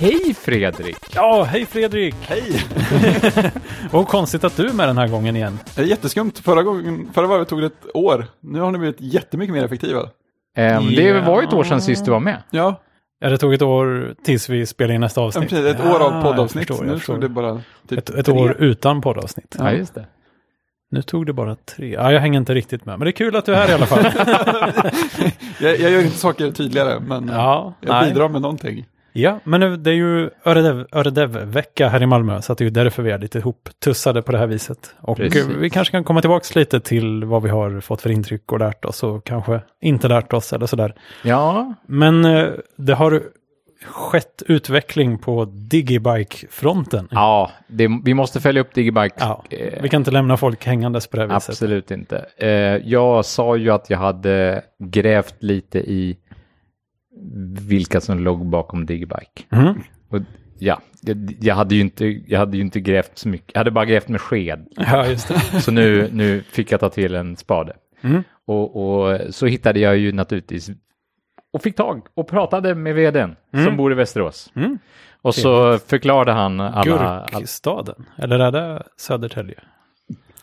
Hej Fredrik! Ja, hej Fredrik! Hej! Vad konstigt att du är med den här gången igen. Det är jätteskumt. Förra, gången, förra varvet tog det ett år. Nu har ni blivit jättemycket mer effektiva. Ehm, Det var ju ett år sedan sist du var med. Ja, Ja, det tog ett år tills vi spelade in nästa avsnitt. precis. Ett Ja, år av jag poddavsnitt. förstår, jag nu tog det bara typ Ett, ett år utan poddavsnitt. Ja, just det. Nu tog det bara tre. Ja, jag hänger inte riktigt med. Men det är kul att du är här i alla fall. jag, jag gör inte saker tydligare, men ja, jag nej. bidrar med någonting. Ja, men nu- det är ju Öredev- Öredev-vecka här i Malmö. Så att det är ju därför vi är lite ihoptussade på det här viset. Och Precis. vi kanske kan komma tillbaka lite till vad vi har fått för intryck och lärt oss och kanske inte lärt oss eller sådär. Ja, Men eh, det har skett utveckling på Digibike-fronten. ja det, vi måste följa upp Digibike. Ja, Eh, vi kan inte lämna folk hängandes på det här viset. Absolut inte. Eh, jag sa ju att jag hade grävt lite i vilka som låg bakom Digibike. Mm. Och ja, jag, jag, hade ju inte, jag hade ju inte grävt så mycket. Jag hade bara grävt med sked. Ja, just det. Så nu, nu fick jag ta till en spade. Mm. Och, och så hittade jag ju naturligtvis och fick tag och pratade med vdn som bor i Västerås. Mm. Och så förklarade han alla... all- Gurkstaden, eller är det Södertälje?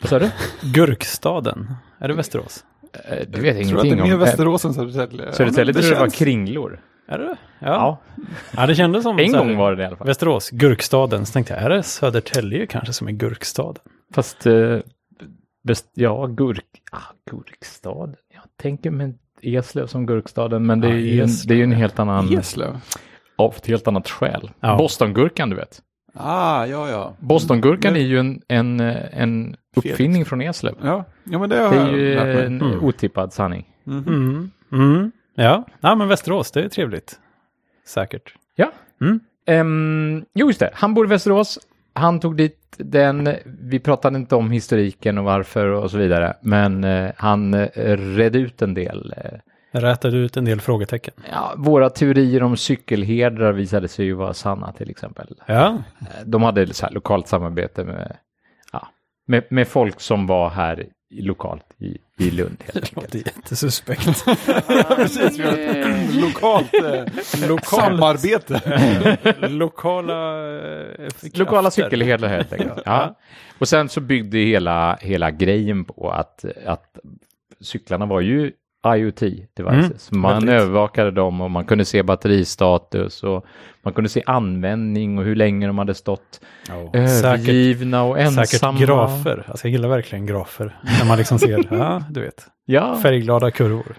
Vad sa du? Gurkstaden, är det Västerås? Eh, Du vet Jag tror att det är ingenting mer om... Västerås än Södertälje. Södertälje Ja, tror jag det var kringlor. Är det Ja. Ja, ja, det kändes som en här- gång var det det i alla fall. Västerås, Gurkstaden. Så tänkte jag, är det Södertälje kanske som är Gurkstaden? Fast, eh, bäst, ja, gurk, ah, gurkstaden. Jag tänker med Eslöv som gurkstaden, men det är, Ja, ju, en, det är ju en helt annan, Eslöv? av ett helt annat skäl. Ja. Bostongurkan, du vet. Ah, ja, ja. Bostongurkan Mm. är ju en, en, en uppfinning från Eslöv. Ja, ja men det har Det är jag ju en Mm. otippad sanning. Mhm. Mm. Mm. Ja. ja, men Västerås, det är trevligt. Säkert. Ja. Mm. Ehm, jo, just det. Han bor i Västerås. Han tog dit den. Vi pratade inte om historiken och varför och så vidare. Men eh, han eh, redde ut en del. Jag rätade ut en del frågetecken. ja, våra teorier om cykelherdrar visade sig ju vara sanna till exempel. Ja, Eh, De hade så här lokalt samarbete med, ja, med, med folk som var här lokalt i, i Lund. Helt det enkelt. låter jättesuspekt. Ja, precis. Lokalt eh, samarbete. Lokala eh, Lokala cykelherdar helt enkelt. ja. Och sen så byggde hela, hela grejen på att, att cyklarna var ju IoT devices. Mm, man väldigt. övervakade dem och man kunde se batteristatus och man kunde se användning och hur länge de hade stått säkert, övergivna och ensamma. säkert grafer. Alltså, jag gillar verkligen grafer. När man liksom ser, ja, du vet, Ja, färgglada kurvor.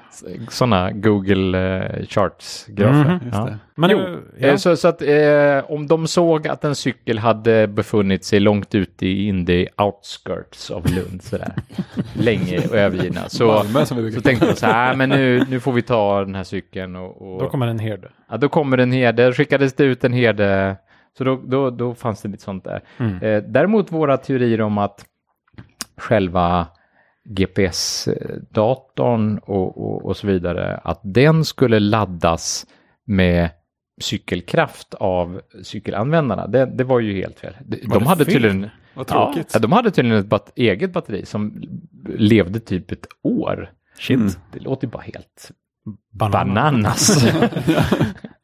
sådana Google eh, Charts-grafer. Just ja. Men jo, nu- ja. eh, så, så att eh, om de såg att en cykel hade befunnit sig långt ute i in the outskirts av Lund sådär, länge och övergivna, så, Malmö så tänkte de så här, "Äh, men nu, nu får vi ta den här cykeln och, och Då kommer en herde. ja, då kommer en herde, skickades det ut en herde, så då, då, då fanns det lite sånt där. Mm. Eh, däremot våra teorier om att själva GPS-datorn och, och, och så vidare, att den skulle laddas med cykelkraft av cykelanvändarna, det, det var ju helt fel. De, hade fel? tydligen, Vad tråkigt. ja, de hade tydligen ett bat- eget batteri som levde typ ett år. Shit. Mm. Det låter ju bara helt Banan. bananas.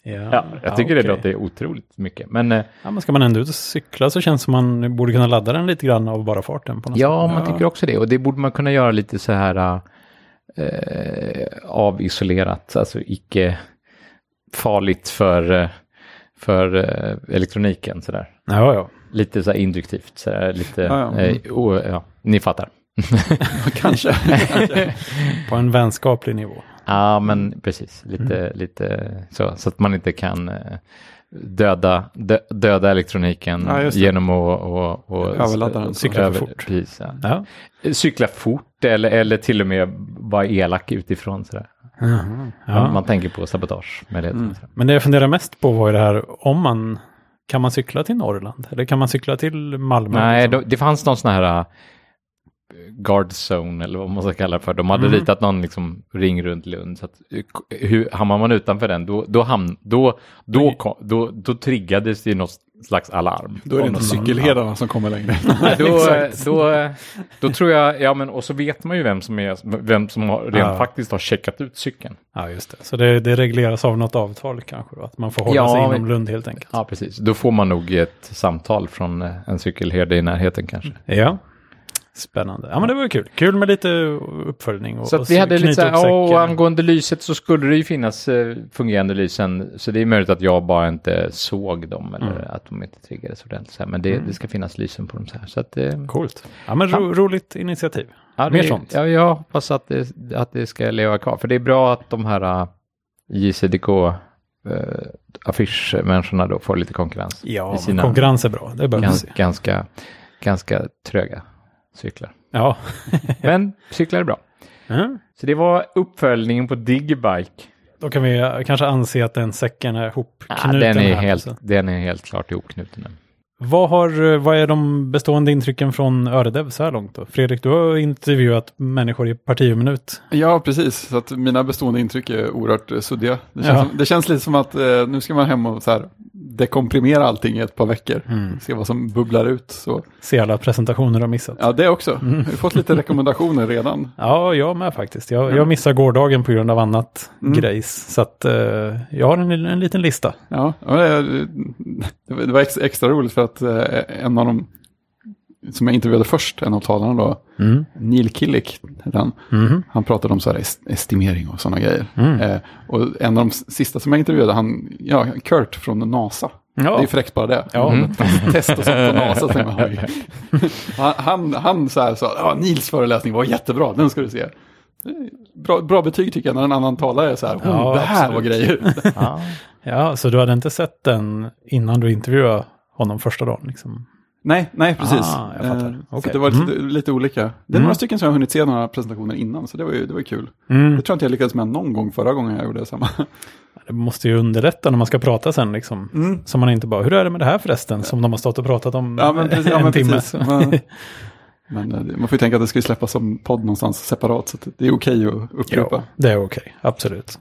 Ja, ja, jag tycker det okej. låter otroligt mycket. Men eh, Ja, men ska man ändå ut och cykla så känns det som man borde kunna ladda den lite grann av bara farten. På något Ja, man Ja. tycker också det. Och det borde man kunna göra lite så här eh, avisolerat, alltså icke farligt för, eh, för eh, elektroniken. Så där. sätt. Ja, ja. Lite så här induktivt, så där, lite, Ja, ja. Eh, o, ja, ni fattar. Kanske. På en vänskaplig nivå. Ja, men precis, lite, Mm. lite så, så att man inte kan eh, döda, dö, döda elektroniken Ja, genom att och, och, Överladda den. Cykla för fort. Precis, ja. Ja. Cykla fort eller, eller till och med vara elak utifrån. Sådär. Ja. Man, man tänker på sabotage. Mm. Men det jag funderar mest på var ju det här om man kan man cykla till Norrland? Eller kan man cykla till Malmö? Nej, liksom? det fanns någon sån här guard zone eller vad man ska kalla det för. De hade ritat någon liksom ring runt Lund. Så att, hur, hamnar man utanför den, då, då, hamn, då, då, då, då, då triggades det ju något slags alarm. Då är det inte cykelherdarna som kommer längre. Nej, då, då, då tror jag, ja men och så vet man ju vem som, är, vem som har, rent Ja. faktiskt har checkat ut cykeln. Ja, just det. Så det, det regleras av något avtal kanske då? Att man får hålla Ja, sig men- inom Lund helt enkelt? Ja, precis. Då får man nog ett samtal från eh, en cykelherde i närheten kanske. Ja. Spännande. Ja, men det var kul. Kul med lite uppföljning. Och, Så att vi hade lite så här, och angående lyset så skulle det ju finnas eh, fungerande lysen. Så det är möjligt att jag bara inte såg dem eller Mm. att de inte triggades ordentligt. Så här. Men det, det ska finnas lysen på dem så här. Så att, eh, Coolt. Ja, men ro, roligt initiativ. ja, mer det, sånt. Ja, jag hoppas att det, att det ska leva kvar. För det är bra att de här uh, JCDK eh, affischmänniskorna då får lite konkurrens. Ja, konkurrens är bra. Det behövs. gans, ganska, ganska tröga cyklar. Ja. Men cyklar är bra. Mm. Så det var uppföljningen på Digibike. Då kan vi eh, kanske anse att den säcken är ihopknuten. Ja, den, är här, helt, alltså. den är helt klart ihopknuten. nu. Vad, har, vad är de bestående intrycken från Öredev så här långt då? Fredrik, du har intervjuat människor i parti och minut. Ja, precis. Så att mina bestående intryck är oerhört eh, suddiga. Det känns, Ja. som, det känns lite som att eh, nu ska man hem och så här, dekomprimera allting i ett par veckor. Mm. Se vad som bubblar ut. Så. Se alla presentationer du har missat. Ja, Ja, det också. Jag har fått lite rekommendationer redan. jag med faktiskt. Jag, jag missade gårdagen på grund av annat Mm. grejs. Så att eh, jag har en, en liten lista. Ja, ja, det, det var- extra roligt för att eh, en av dem som jag intervjuade först, en av talarna då, Mm. Neil Killick, heter han. Mhm. Han pratade om så här est- estimering och sådana grejer. Mm. Eh, och en av de sista som jag intervjuade, han, ja, Kurt från NASA. Ja. Det är fräckt bara det. Ja. Mm. Test och sånt på NASA. så man, oj. han, han, han så här sa, ja, Nils föreläsning var jättebra, den ska du se. Bra, bra betyg tycker jag när en annan talare är så här, oh, Ja, det här absolut. var grejer. Ja. Ja, så du hade inte sett den innan du intervjuade honom första dagen? Liksom. Nej, nej, precis. Ah, jag fattar. Eh. Så det var lite, lite olika. Det är Mm. några stycken som jag har hunnit se några presentationer innan, så det var ju, det var kul. Mm. Det tror jag inte jag lyckades med någon gång förra gången jag gjorde samma. Det måste ju underlätta när man ska prata sen liksom. Mm. Så man inte bara, hur är det med det här förresten? Som de har stått och pratat om Ja, men precis. Ja, en men timme. precis. Men, men eh, man får ju tänka att det ska släppas som podd någonstans separat, så det är okej att upprepa. Ja, det är okej, absolut.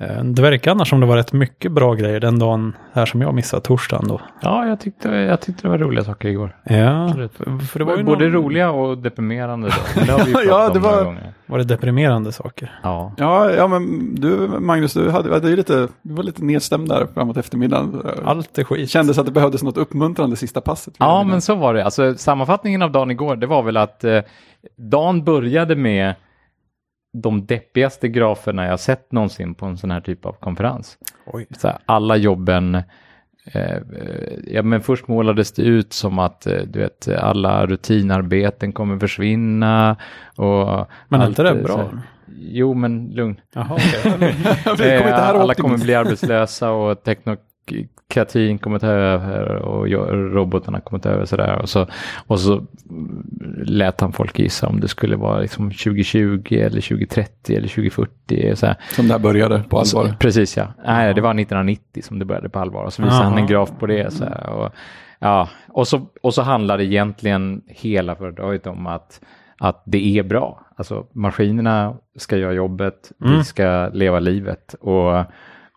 Eh, Det verkar annars som det var rätt mycket bra grejer den dagen här som jag missade, torsdagen då. ja, jag tyckte, jag tyckte det var roliga saker igår. Ja, Absolut. för, det var ju Både någon, roliga och deprimerande. Då. Men det har vi Ja, det var- gånger. var det deprimerande saker. Ja. Ja, ja, men du Magnus, du, hade, är lite, du var lite nedstämd där framåt eftermiddagen. Allt är skit. kändes att det behövdes något uppmuntrande sista passet. ja, men så var det. Alltså, sammanfattningen av dagen igår, det var väl att eh, dagen började med de deppigaste graferna jag sett någonsin på en sån här typ av konferens. Här, alla jobben, eh, eh, ja men först målades det ut som att eh, du vet alla rutinarbeten kommer försvinna. Och Men allt, inte det bra? här- Jo men lugn. Jaha, här Eh, alla kommer bli arbetslösa och teknokratin kommer ta över och robotarna kommer ta över sådär. Och så, och så lät han folk gissa om det skulle vara liksom 2020 eller 2030 eller 2040. Så här. Som det här började på allvar. Så, precis ja. Nej, det var 1990 som det började på allvar. Och så visade han Aha. en graf på det. Så här, och, ja. och, så, och så handlar det egentligen hela föredraget om att, att det är bra. Alltså maskinerna ska göra jobbet, Mm. vi ska leva livet. Och,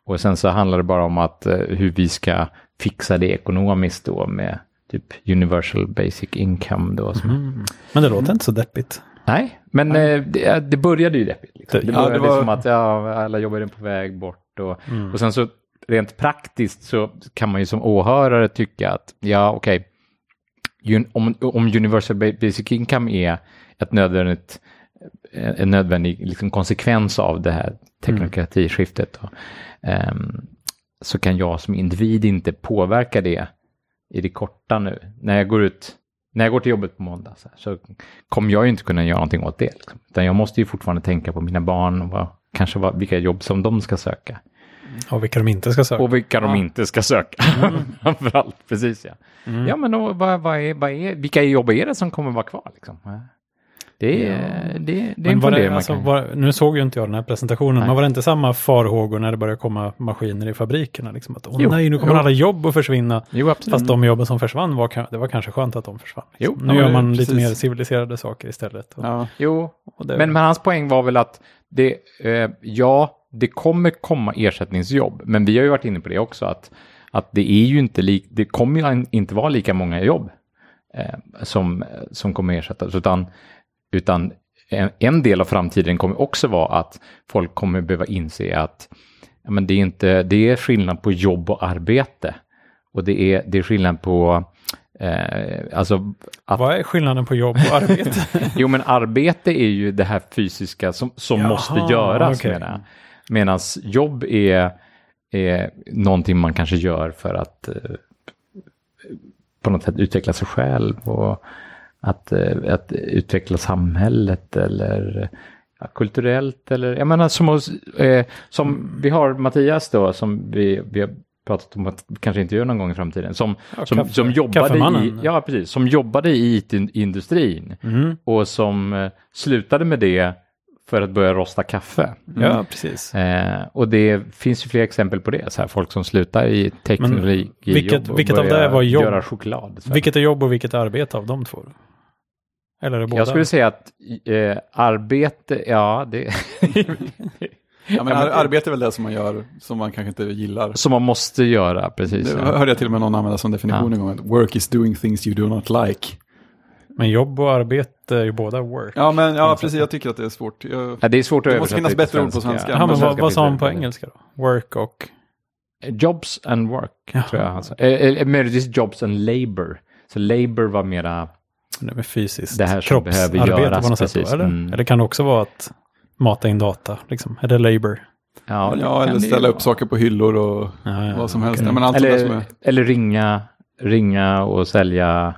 och sen så handlar det bara om att eh, hur vi ska fixa det ekonomiskt då med typ universal basic income då. Mm. Men det låter inte så deppigt. Nej, men eh, det, det började ju deppigt. Liksom. Det- Det ja, det började var- som att ja, alla jobbar är på väg bort. Och, Mm. och sen så rent praktiskt så kan man ju som åhörare tycka att ja, okej, Un- om, om Universal Ba- Basic Income är ett nödvändigt, en nödvändig liksom konsekvens av det här teknokratiskiftet då, ehm, så kan jag som individ inte påverka det i det korta nu. När jag går ut, när jag går till jobbet på måndag så, här, så kommer jag ju inte kunna göra någonting åt det. Liksom. Utan jag måste ju fortfarande tänka på mina barn och vad, kanske vad, vilka jobb som de ska söka. Och vilka de inte ska söka. Och vilka de Ja. inte ska söka. Framförallt, precis ja. Mm. Ja men då, vad, vad är, vad är, vilka jobb är det som kommer vara kvar liksom? Det är, det, det är Men en var det, alltså, kan... var, nu såg ju inte jag den här presentationen, Nej. men var det inte samma farhågor när det började komma maskiner i fabrikerna? Liksom att, åh Jo, nej, nu kommer jo. alla jobb att försvinna. Jo, absolut. Fast de jobben som försvann, var, det var kanske skönt att de försvann. Liksom. Jo, nu ja, gör man lite precis. mer civiliserade saker istället. Och, Ja. Jo, det, men, men hans poäng var väl att det, eh, ja, det kommer komma ersättningsjobb, men vi har ju varit inne på det också, att, att det är ju inte lik, det kommer ju inte vara lika många jobb eh, som, som kommer ersättas, utan, utan en, en del av framtiden kommer också vara att folk kommer behöva inse att ja, men det, är inte, det är skillnad på jobb och arbete. Och det är, det är skillnad på eh, alltså att Vad är skillnaden på jobb och arbete? Jo, men arbete är ju det här fysiska som, som Jaha, måste göras det. Medan jobb är, är någonting man kanske gör för att eh, på något sätt utveckla sig själv och att, eh, att utveckla samhället eller ja, kulturellt eller jag menar som, hos, eh, som vi har Mattias då som vi, vi har pratat om att kanske inte gör någon gång i framtiden som, Ja, som, kaffe- som jobbade i, ja, precis, som jobbade i IT-industrin Mm. och som eh, slutade med det för att börja rosta kaffe. Ja, precis. Eh, och det finns ju fler exempel på det, så här, folk som slutar i teknologi vilket- och vilket av börjar det var jobb? göra choklad. Så. Vilket är jobb och vilket är arbete av de två? Eller är det båda? Jag skulle säga att eh, arbete, ja, det Ja, men ar- arbete är väl det som man gör som man kanske inte gillar. som man måste göra, precis. Det Ja. hörde jag till och med någon använda som definition Ja. en gång. Att work is doing things you do not like. Men jobb och arbete är ju båda work. Ja, men ja, precis. Jag tycker att det är svårt. Jag, Ja, det är svårt att Det måste översätta finnas bättre ord på svenska. Jaha, men vad, vad sa han på engelska då? Work och... Jobs and work, Jaha. tror jag. Alltså. Eh, eh, Möjligtvis jobs and labor. Så labor var mera, Det med fysiskt Det här som behöver göras, på något sätt precis. då, eller? Mm. Eller kan det också vara att mata in data, liksom? Är det labor? ja, det ja, eller ställa upp vara. saker på hyllor och Ja, ja, vad som helst. Ja, men allt där som Eller, är... eller ringa, ringa och sälja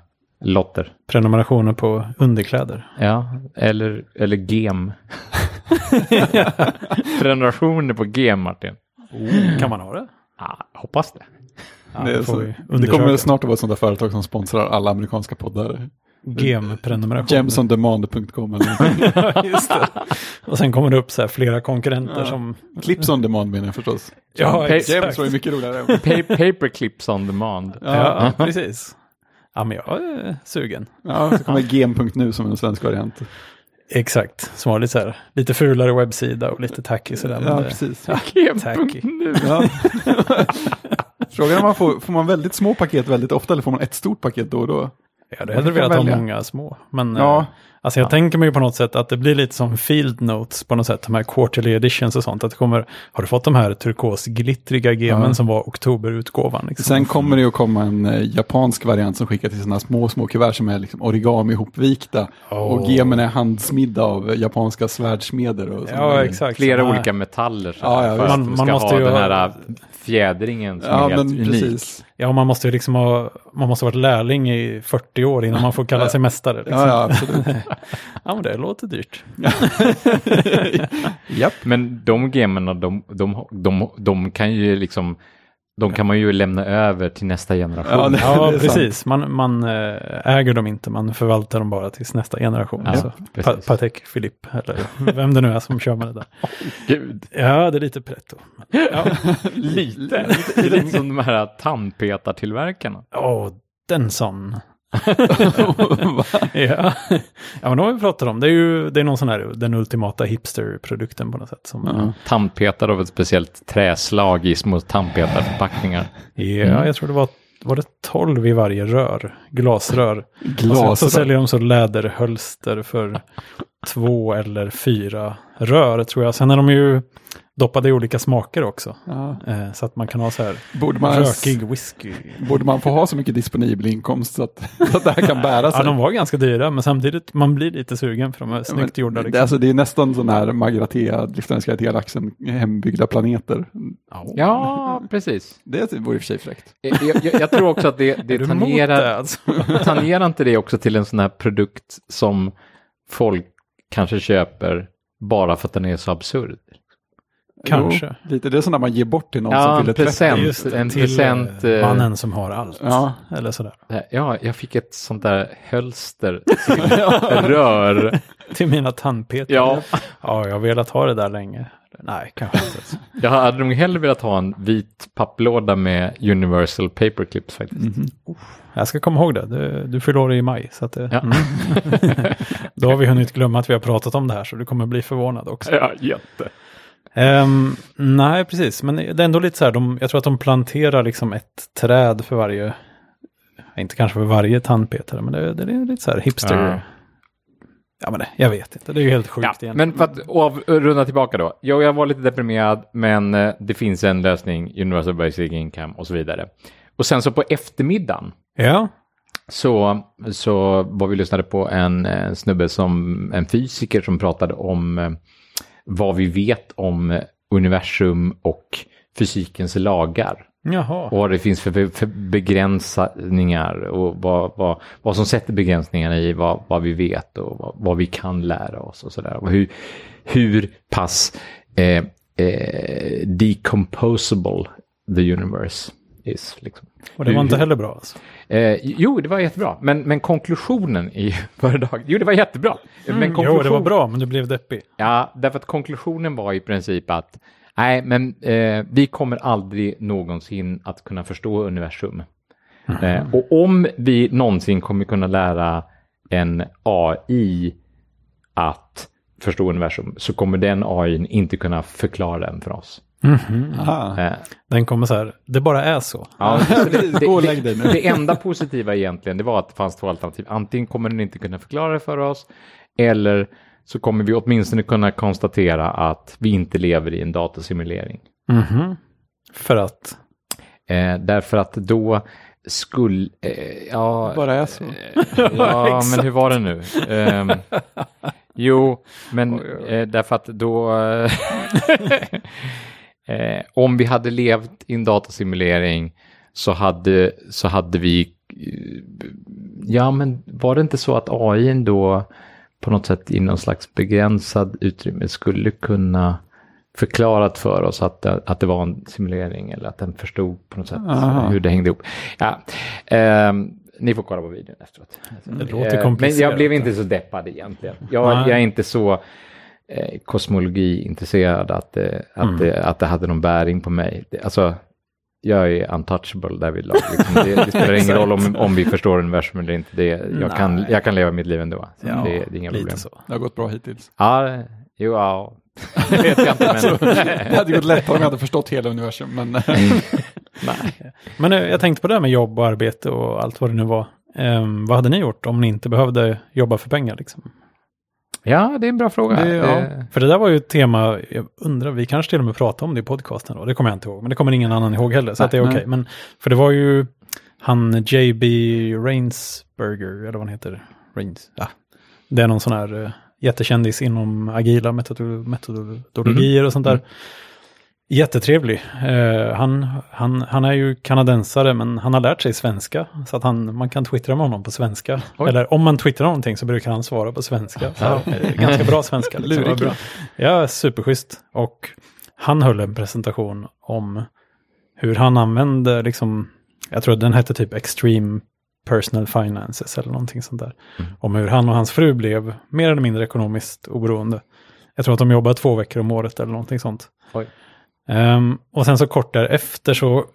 lotter. Prenumerationer på underkläder. Ja, eller, eller gem. Prenumerationer på gem, Martin. Kan man ha det? Ah, hoppas det. Ja, det, så, det kommer snart att vara ett sånt där företag som sponsrar alla amerikanska poddar. Gem-prenumeration. Gemsondemand.com eller. Ja, just det. Och sen kommer det upp så här flera konkurrenter Ja. som... Clips on demand menar jag förstås. Ja, Gems var ju mycket roligare. Pa- paperclips on demand. Ja, precis. Ja, men jag är sugen. Ja, så kommer gem.nu som en svensk variant. Exakt, som har lite, så här, lite fulare webbsida och lite tacky sådär. Ja, det- precis. tacky. nu. Ja. Frågan är om man får, får man väldigt små paket väldigt ofta eller får man ett stort paket då och då? Jag hade hellre velat ha många små. Men Ja. Alltså jag tänker mig ju på något sätt att det blir lite som field notes på något sätt. De här quarterly editions och sånt. Att det kommer, har du fått de här turkosglittriga gemen Ja. som var oktoberutgåvan? Liksom? Sen kommer det ju komma en eh, japansk variant som skickar till sådana små, små kuvert som är liksom origami ihopvikta. Och Åh. gemen är handsmidda av japanska svärdsmeder. Och Ja, exakt. Flera här- olika metaller så Ja, ja, för visst. att Man- man, man ska måste ha ju den ha- här fjädringen som Ja, är helt unik. precis. Ja, man måste ju liksom ha, man måste ha varit lärling i 40 år innan man får kalla sig mästare. Liksom. Ja, ja, absolut. ja, men det låter dyrt. Japp. Men de gamerna, de, de, de, de kan ju liksom, de kan man ju lämna över till nästa generation. Ja, Ja, precis. Man, man eh, äger dem inte, man förvaltar dem bara tills nästa generation. Ja, så, precis. pa Patek Philippe, eller vem det nu är som kör med det där. Gud, Ja, det är lite pretto. Ja, lite. lite, lite som de här tandpetartillverkarna. Åh, den sån. ja. ja, men de har vi pratat om. Det är ju det är någon sån här, den ultimata hipster-produkten på något sätt. Som, Ja. Tandpetare av ett speciellt träslag i små tandpetarförpackningar. Ja, Mm. jag tror det var, var det 12 i varje rör, glasrör. Och sen så Glasrör. säljer de så läderhölster för två eller fyra rör tror jag. Sen är de ju doppade i olika smaker också. Ja. Eh, så att man kan ha så här Borde, man, rökig whisky. borde man få ha så mycket disponibel inkomst så att, så att det här kan bära sig? Ja, de var ganska dyra, men samtidigt man blir lite sugen för de är snyggt Men gjorda. det, Liksom. alltså, det är nästan sån här Magratea, Driftarens galaxen, hembyggda planeter. Ja, precis. Det vore i och för sig fräckt. Jag, jag, jag tror också att det, det tangerar, det, alltså? tangerar inte det också till en sån här produkt som folk kanske köper bara för att den är så absurd. Kanske. Jo, lite, det är sånt där man ger bort till någon Ja, som fyller 30. present. Just det, en till present, eh, eh, mannen som har allt. Ja. Eller sådär. Ja, jag fick ett sånt där hölster. Rör. Till mina tandpeter. Ja. ja, jag har velat ha det där länge. Nej, kanske inte. Jag hade nog hellre velat ha en vit papplåda med Universal Paperclips faktiskt. Mhm. Jag ska komma ihåg det. Du, du fyller år i maj. Så att det, Ja. mm. Då har vi hunnit glömma att vi har pratat om det här så du kommer bli förvånad också. Ja, jätte. Ehm, nej, precis. Men det är ändå lite så här, de, jag tror att de planterar liksom ett träd för varje, inte kanske för varje tandpetare, men det, det är lite så här hipster. Ja. Ja, men det, jag vet inte, det är ju helt sjukt Ja, egentligen. men för att avrunda tillbaka då. Jo, jag var lite deprimerad, men eh, det finns en lösning, Universal Basic Income och så vidare. Och sen så på eftermiddagen Ja, så, så var vi lyssnade på en, eh, snubbe som, en fysiker som pratade om eh, vad vi vet om universum och fysikens lagar. jaha. Och vad det finns för, för begränsningar och vad, vad, vad som sätter begränsningarna i vad, vad vi vet och vad, vad vi kan lära oss och sådär. Och hur, hur pass eh, eh, decomposable the universe is. Liksom. Och det var inte heller bra alltså. Eh, jo, det var jättebra. Men, men konklusionen i föredraget, jo det var jättebra. men Mm, jo, det var bra, men du blev deppig. Ja, därför att konklusionen var i princip att nej, men eh, vi kommer aldrig någonsin att kunna förstå universum. Eh, och om vi någonsin kommer kunna lära en AI att förstå universum så kommer den AI inte kunna förklara den för oss. Eh, Den kommer så här, det bara är så. Ja, det, Gå och det, lägg dig nu. det, det enda positiva egentligen det var att det fanns två alternativ. Antingen kommer den inte kunna förklara det för oss eller så kommer vi åtminstone kunna konstatera att vi inte lever i en datasimulering. Mhm. För att, Eh, därför att då skulle... Eh, ja, Bara är så. ja men hur var det nu? Ehm, jo, men eh, därför att då... eh, om vi hade levt i en datasimulering så hade, så hade vi... eh, Ja, men var det inte så att AI då på något sätt i någon slags begränsad utrymme skulle kunna förklarat för oss att, det- att det var en simulering eller att den förstod på något sätt Aha. hur det hängde ihop. Ja, ehm, ni får kolla på videon efteråt. Det låter Eh, Men komplicerat. jag blev inte så deppad egentligen. Jag, jag är inte så eh, kosmologiintresserad att, det- att, det, att det hade någon bäring på mig. Det, alltså, jag är untouchable därvidlag. Liksom. Det, det spelar ingen roll om, om vi förstår universum eller inte. Det, jag, kan, jag kan leva mitt liv ändå. Så Ja, det, det är inga lite problem. så. Det har gått bra hittills. Ja, jo, ja. Det vet jag inte, men... Det hade gått lättare om jag hade förstått hela universum. Men Nej. Men jag tänkte på det här med jobb och arbete och allt vad det nu var. Ehm, vad hade ni gjort om ni inte behövde jobba för pengar? Liksom? Ja, det är en bra fråga. Det- ja. Det- För det där var ju ett tema, jag undrar, vi kanske till och med pratade om det i podcasten då, det kommer jag inte ihåg, men det kommer ingen annan ihåg heller, så att det är Nej, okej. Men för det var ju han JB Rainsberger, eller vad han heter, Rains, ja. Det är någon sån här uh, jättekändis inom agila metodolo- metodologier och sånt där. Jättetrevlig. Eh, han, han, han är ju kanadensare men han har lärt sig svenska. Så att han, man kan twittra med honom på svenska. Oj. Eller om man twittrar någonting så brukar han svara på svenska. Så, eh, ganska bra svenska. Liksom. Bra. Ja, superschysst. Och han höll en presentation om hur han använde, liksom, jag tror den hette typ Extreme Personal Finances eller någonting sånt där. Om hur han och hans fru blev mer eller mindre ekonomiskt oberoende. Jag tror att de jobbar två veckor om året eller någonting sånt. Oj. Ehm, och sen så kort därefter så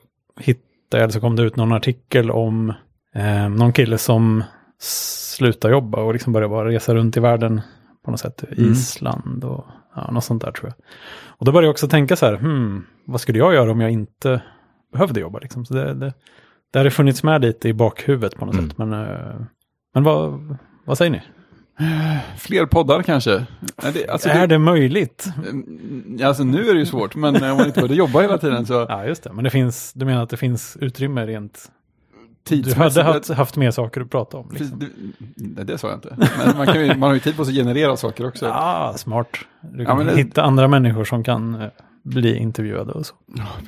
hittade jag, så kom det ut någon artikel om um, någon kille som slutar jobba och liksom börjar bara resa runt i världen på något sätt. Island och ja, något sånt där tror jag. Och då började jag också tänka så här, hmm, vad skulle jag göra om jag inte behövde jobba? Liksom? Så det, det, det hade funnits med lite i bakhuvudet på något Mm. sätt. Men, eh, men vad, vad säger ni? Fler poddar kanske. Det, alltså, är det möjligt? Mm, Alltså nu är det ju svårt, men om man inte behövde jobba hela tiden så Ja, just det. Men det finns, du menar att det finns utrymme rent... Du hade haft, haft mer saker att prata om. Liksom. det, nej, det sa jag inte. Men man, kan ju, man har ju tid på sig att generera saker också. Ja, smart. Du Ja, kan men det- hitta andra människor som kan eh, bli intervjuade och så.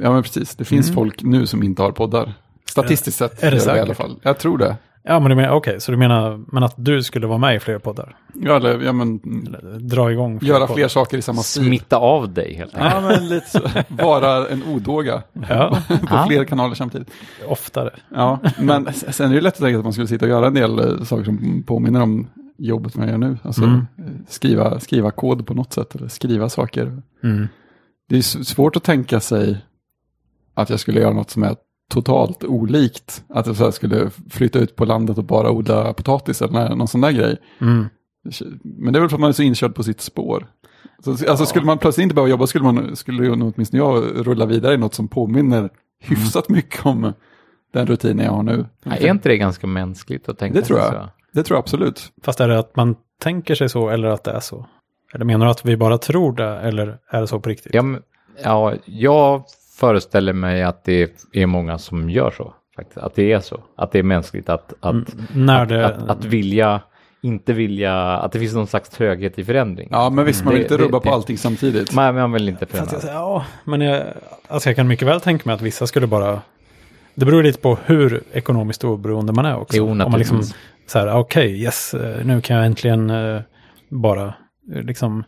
Ja, men precis. Det finns Mm. folk nu som inte har poddar. Statistiskt sett är det i säkert? alla fall. Jag tror det. Ja, men du menar, okej, så du menar men att du skulle vara med i fler poddar? Ja, eller, ja men, Eller dra igång fler göra poddar? fler saker i samma stil. Smitta av dig helt enkelt. Ja, men lite så. Vara en odåga Ja, på Ja. fler kanaler samtidigt. oftare. Ja, men sen är det lätt att tänka att man skulle sitta och göra en del eh, saker som påminner om jobbet man gör nu. Alltså Mm. eh, skriva, skriva kod på något sätt eller skriva saker. Mm. Det är svårt att tänka sig att jag skulle göra något som är totalt olikt. Att jag skulle flytta ut på landet och bara odla potatis eller någon sån där grej. Mm. Men det är väl för att man är så inkörd på sitt spår. Så, alltså skulle man plötsligt inte behöva jobba skulle, man, skulle nog åtminstone jag rulla vidare i något som påminner hyfsat mycket om den rutinen jag har nu. Ja, Är inte det ganska mänskligt att tänka Det tror jag. så? Det tror jag absolut. Fast är det att man tänker sig så eller att det är så? Eller menar du att vi bara tror det eller är det så på riktigt? Ja, men, ja, jag föreställer mig att det är många som gör så. Faktiskt. Att det är så. Att det är mänskligt att, att, Mm, när att, det... att, att vilja, inte vilja, att det finns någon slags tröghet i förändring. Ja, men visst, man vill Det- inte det- rubba på det- allting samtidigt. Man, man vill inte förändra. ja, men jag, alltså jag kan mycket väl tänka mig att vissa skulle bara... Det beror lite på hur ekonomiskt oberoende man är också. Jo, Om man liksom så här, okej, yes, eh, nu kan jag äntligen eh, bara eh, liksom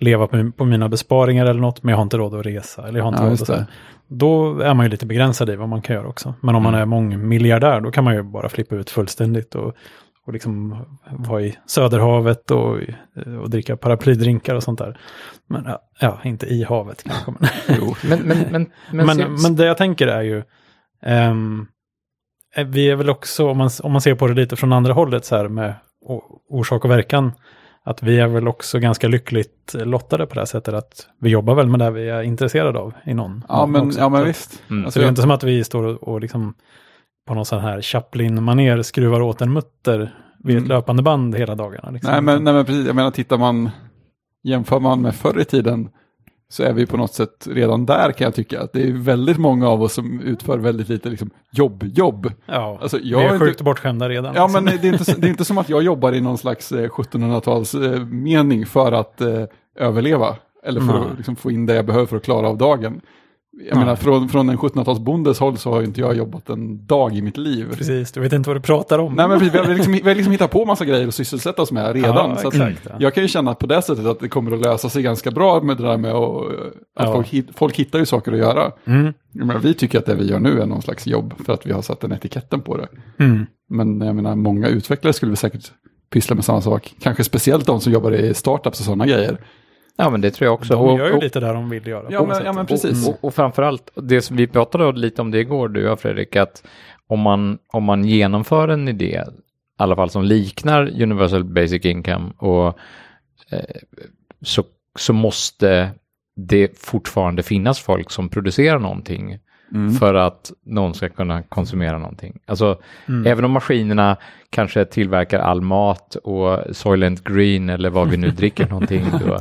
leva på, på mina besparingar eller något, men jag har inte råd att resa. Eller jag har inte Ja, råd att, så. Då är man ju lite begränsad i vad man kan göra också. Men om man Mm. är mångmiljardär, då kan man ju bara flippa ut fullständigt och, och liksom vara i Söderhavet och, och dricka paraplydrinkar och sånt där. Men ja, inte i havet kanske. Men. Men, men, men, men, men, men det jag tänker är ju, eh, vi är väl också, om man, om man ser på det lite från andra hållet så här med orsak och verkan, att vi är väl också ganska lyckligt lottade på det här sättet att vi jobbar väl med det vi är intresserade av i någon. Ja, men, också. ja, men visst. Mm. Alltså, Så det är jag- inte som att vi står och, och liksom på någon sån här Chaplin-maner skruvar åt en mutter vid ett Mm. löpande band hela dagarna. Liksom. nej, men, nej, men precis. Jag menar, tittar man, jämför man med förr i tiden, så är vi på något sätt redan där kan jag tycka. Att det är väldigt många av oss som utför väldigt lite liksom, jobb, jobb. ja, Alltså, vi jag är är sjukt inte, bortskämda redan. ja, liksom. men det är, inte, det är inte som att jag jobbar i någon slags eh, 1700-tals eh, mening för att eh, överleva. Eller för Nej. att liksom, få in det jag behöver för att klara av dagen. Jag Nej. menar, från, från en 1700-talsbondes håll så har inte jag jobbat en dag i mitt liv. Precis, du vet inte vad du pratar om. Nej, men vi vi har liksom, vi har liksom hittat på massa grejer att sysselsätta oss med redan. Ja, så att. Jag kan ju känna på det sättet att det kommer att lösa sig ganska bra med det där med att, att Ja. folk, folk hittar ju saker att göra. Mm. Menar, vi tycker att det vi gör nu är någon slags jobb för att vi har satt den etiketten på det. Mm. Men jag menar, många utvecklare skulle väl säkert pyssla med samma sak. Kanske speciellt de som jobbar i startups och sådana grejer. Ja, men det tror jag också. De Och- gör ju och- lite där de vill göra. Ja, men- ja, men precis. Och, och framförallt, det som vi pratade lite om det igår, du och Fredrik, att om man, om man genomför en idé, i alla fall som liknar Universal Basic Income, och, eh, så, så måste det fortfarande finnas folk som producerar någonting för att någon ska kunna konsumera någonting. Alltså, Mm. även om maskinerna kanske tillverkar all mat och Soylent Green eller vad vi nu dricker någonting då,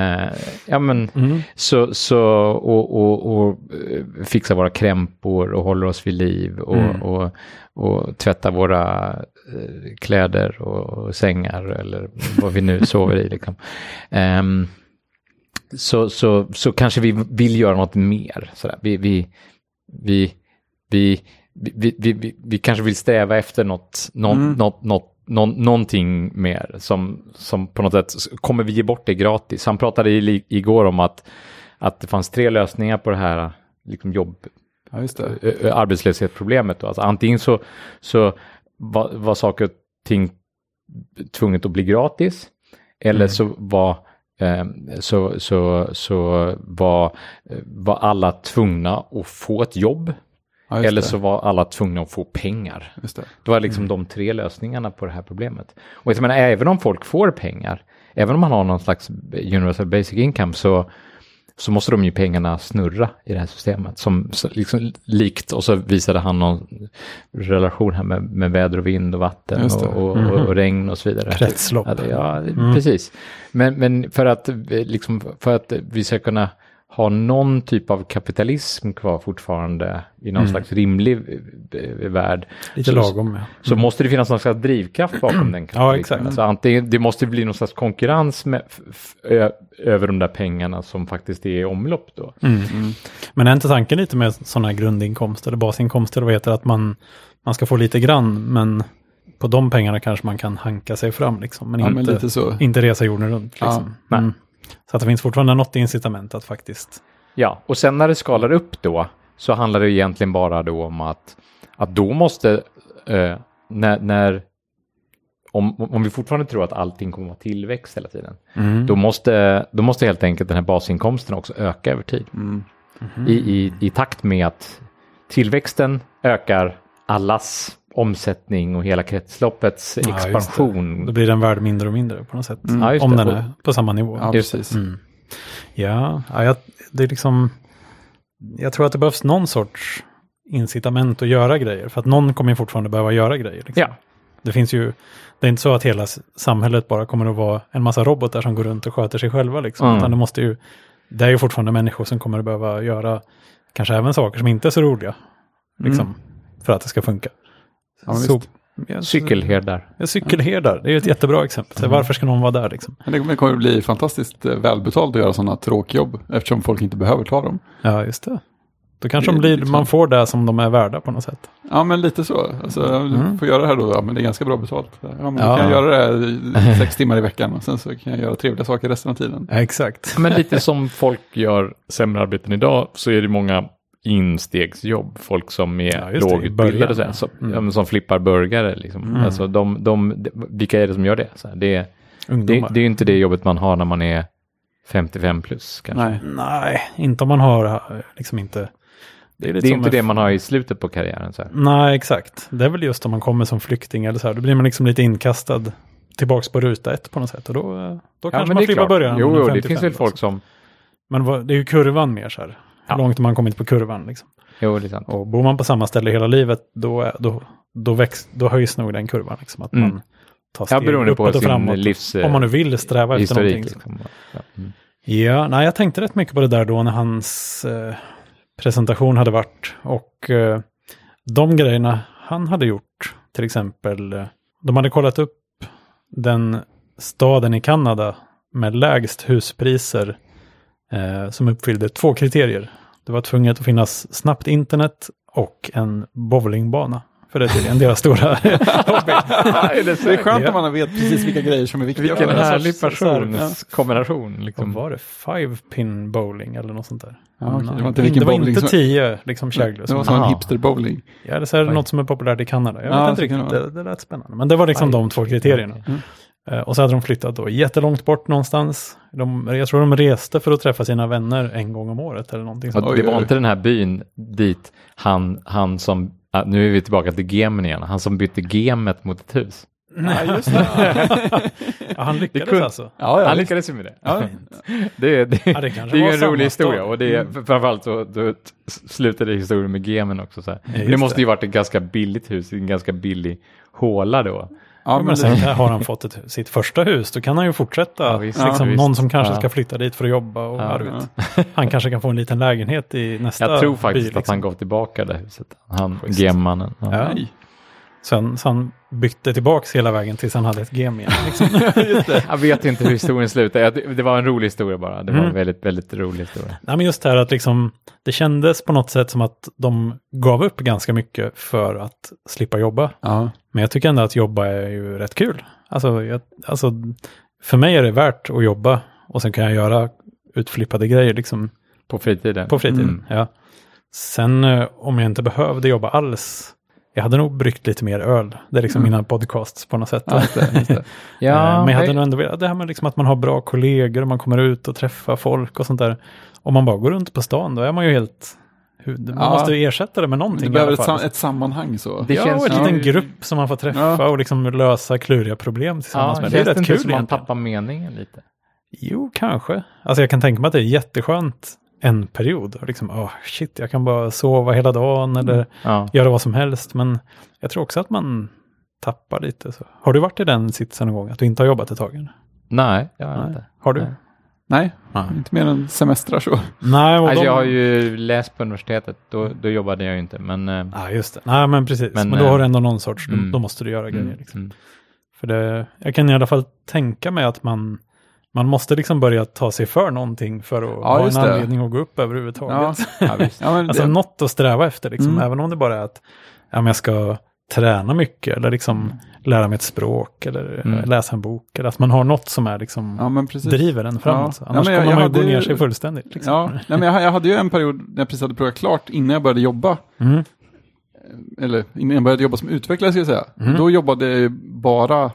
eh, ja men Mm. så, så och, och, och eh, fixar våra krämpor och håller oss vid liv och, Mm. och, och tvättar våra eh, kläder och, sängar eller vad vi nu sover i. Liksom. Ehm, så, så, så kanske vi vill göra något mer. Sådär. Vi, vi, vi, vi, vi, vi, vi, kanske vill sträva efter något, något, Mm. något, något, någon, någonting mer som, som på något sätt kommer vi ge bort det gratis. Han pratade i, igår om att, att det fanns tre lösningar på det här liksom jobb, Ja, ö- arbetslöshetsproblemet. Då. Alltså, antingen så, så var, var saker och ting tvunget att bli gratis eller Mm. så var så, så, så var, eh, var alla tvungna att få ett jobb Ja, eller så var alla tvungna att få pengar. Just det. Det var liksom de tre lösningarna på det här problemet. Och jag menar, även om folk får pengar, även om man har någon slags universal basic income så, så måste de ju pengarna snurra i det här systemet. Som liksom, likt, och så visade han någon relation här med, med väder och vind och vatten och, det. och, och, regn och så vidare. Kretslopp. Ja, det- ja precis. Men, men för, att, eh, liksom, för att vi ska kunna ha någon typ av kapitalism kvar fortfarande i någon slags rimlig eh, värld. Lite så- lagom. Ja. så måste det finnas någon slags drivkraft bakom den kapitalismen. exakt. Alltså antingen, det måste bli någon slags konkurrens med, över de där pengarna som faktiskt är i omlopp då. Mm. Men är inte tanken lite med sådana här grundinkomster eller basinkomster, vad heter att man, man ska få lite grann, men på de pengarna kanske man kan hanka sig fram liksom. Men, Ja, men inte, lite så. inte resa jorden runt. Ja, Liksom. nej. Mm. Så att det finns fortfarande något incitament att faktiskt... Ja, och sen när det skalar upp då så handlar det egentligen bara då om att, att då måste, eh, när, när om, om vi fortfarande tror att allting kommer att vara tillväxt hela tiden, då, måste, då måste helt enkelt den här basinkomsten också öka över tid. Mm. I, i, I takt med att tillväxten ökar allas omsättning och hela kretsloppets Ja, expansion. Då blir den värd mindre och mindre på något sätt. Ja, just Om det. den är på samma nivå. Ja, precis. Mm. Ja, ja jag, det är liksom... Jag tror att det behövs någon sorts incitament att göra grejer. För att någon kommer fortfarande behöva göra grejer. Liksom. Ja, Det finns ju... Det är inte så att hela samhället bara kommer att vara en massa robotar som går runt och sköter sig själva. Liksom. Mm. Utan det måste ju... Det är ju fortfarande människor som kommer att behöva göra kanske även saker som inte är så roliga. Liksom, För att det ska funka. Ja, så, cykelherdar. Ja, cykelherdar, det är ju ett jättebra exempel. Så Varför ska någon vara där liksom? Men det kommer att bli fantastiskt eh, välbetalt att göra sådana tråkjobb eftersom folk inte behöver ta dem. Ja, just det. Då kanske Det blir, liksom- man får det som de är värda på något sätt. Ja, men lite så. Alltså, Mm. får göra det här då, ja, men det är ganska bra betalt. Ja, men då Ja. kan jag göra det här sex timmar i veckan och sen så kan jag göra trevliga saker resten av tiden. Ja, exakt. Men lite som folk gör sämre arbeten idag så är det många instegsjobb. Folk som är Ja, det, lågutbildade, så här, som, Mm. ja, men som flippar burgare. Liksom. Mm. Alltså, de, de, de, vilka är det som gör det? Så här, det, det, det är inte det jobbet man har när man är 55 plus. Kanske. Nej. Nej, inte om man har liksom inte... Det är, lite som inte det man har i slutet på karriären. Så här. Nej, exakt. Det är väl just om man kommer som flykting eller så här. Då blir man liksom lite inkastad tillbaks på ruta ett på något sätt. Och då, då Ja, kanske man det är flippar klart. början. Jo, jo är det finns 55 väl folk som... Men vad, det är ju kurvan mer så här. Ja. Hur långt man kommit på kurvan liksom. Jo, det är sant. Och bor man på samma ställe hela livet, då, då, då, växt, då höjs nog den kurvan. Liksom, att Mm. man tar Ja, steg beroende på uppåt och sin framåt. livs... Om man nu vill sträva efter historik. någonting. så. Liksom. Ja. Mm. Ja, nej, jag tänkte rätt mycket på det där då när hans eh, presentation hade varit. Och eh, de grejerna han hade gjort, till exempel, eh, de hade kollat upp den staden i Kanada med lägst huspriser eh, som uppfyllde två kriterier. Det var tvunget att finnas snabbt internet och en bowlingbana. För det är tydligen deras stora hobby. det är skönt Ja. om man vet precis vilka grejer som är viktiga. Vilken för en. härlig personskombination. Liksom. var det? Five pin bowling eller något sånt där. Ja, okej. Nej, Det var inte vilken det var bowling inte som- tio liksom käglor. Det var som- en Aha. hipster-bowling. Ja, är det Oj. något som är populärt i Kanada. Jag Ja, vet inte så kan riktigt, det det, lät spännande. Men det var liksom de två kriterierna. Mm. Eh, och så hade de flyttat då jättelångt bort någonstans. De, jag tror de reste för att träffa sina vänner en gång om året eller någonting sånt. Och det var inte den här byn dit han, han som, nu är vi tillbaka till gemen igen, han som bytte gemet mot ett hus. Nej, just det. ja, han lyckades kunde- alltså. Ja, ja, han lyckades ju med det. Ja. Det, det, Ja, det det, är en rolig historia och det är framförallt så då slutade historien med gemen också. Så här. just det måste det. ju varit ett ganska billigt hus, en ganska billig håla då. Ja, men men sen det, har han fått ett, sitt första hus, då kan han ju fortsätta. Ja, visst. liksom, Ja, någon som kanske Ja. ska flytta dit för att jobba och Ja, ja, vet. Han kanske kan få en liten lägenhet i nästa Jag tror faktiskt by, att liksom. han gav tillbaka det huset. Han, Schysst. gemmannen. Ja. Ja. nej. Sen, så han bytte tillbaks hela vägen tills han hade ett gem igen. Liksom. Jag vet inte hur historien slutar. Det var en rolig historia bara. Det var Mm. en väldigt, väldigt rolig historia. Nej, men just det här att liksom, det kändes på något sätt som att de gav upp ganska mycket för att slippa jobba. Ja. Men jag tycker ändå att jobba är ju rätt kul. Alltså, jag, alltså, för mig är det värt att jobba och sen kan jag göra utflippade grejer liksom, På fritiden. på fritiden. Mm. Ja. Sen eh, om jag inte behövde jobba alls, jag hade nog bryggt lite mer öl. Det är liksom Mm. mina podcasts på något sätt. Ja, just det, just det. Ja, Eh, men jag hade nog ändå velat, det här med liksom att man har bra kollegor och man kommer ut och träffar folk och sånt där. Om man bara går runt på stan då är man ju helt, man Ja. måste ju ersätta det med någonting Du i behöver ett, sam ett sammanhang så. Det ja, känns och en ju- liten grupp som man får träffa Ja. och liksom lösa kluriga problem tillsammans Ja, med. Det är känns det rätt inte kul som man tappar meningen lite? Jo, kanske. Alltså jag kan tänka mig att det är jätteskönt en period. Liksom, oh, shit, jag kan bara sova hela dagen eller Ja. göra vad som helst. Men jag tror också att man tappar lite. Så. Har du varit i den sitsen någon gång? Att du inte har jobbat ett tag? Nej, jag har Nej. inte. Har du? Nej. Nej, Nej. inte mer än semestrar så. Nej, och Alltså, de... jag har ju läst på universitetet, då, då jobbade jag ju inte. Men, eh, Ja, just det. Nej, men precis. Men, Men, då eh, har du ändå någon sorts, då- mm. då måste du göra grejer. mm, Liksom. mm. För det, jag kan i alla fall tänka mig att man, man måste liksom börja ta sig för någonting för att ha en det. anledning att gå upp överhuvudtaget. Ja, ja, ja, Alltså det, något att sträva efter, liksom, Mm. även om det bara är att ja, men jag ska träna mycket eller liksom lära mig ett språk eller Mm. läsa en bok. Eller att man har något som är liksom Ja, driver en framåt. Ja. Annars Ja, jag- kommer man ju gå ner sig fullständigt. Liksom. Ja, nej, men jag, jag hade ju en period när jag precis hade pluggat klart innan jag började jobba. Mm. Eller innan jag började jobba som utvecklare ska jag säga. Mm. Då jobbade jag bara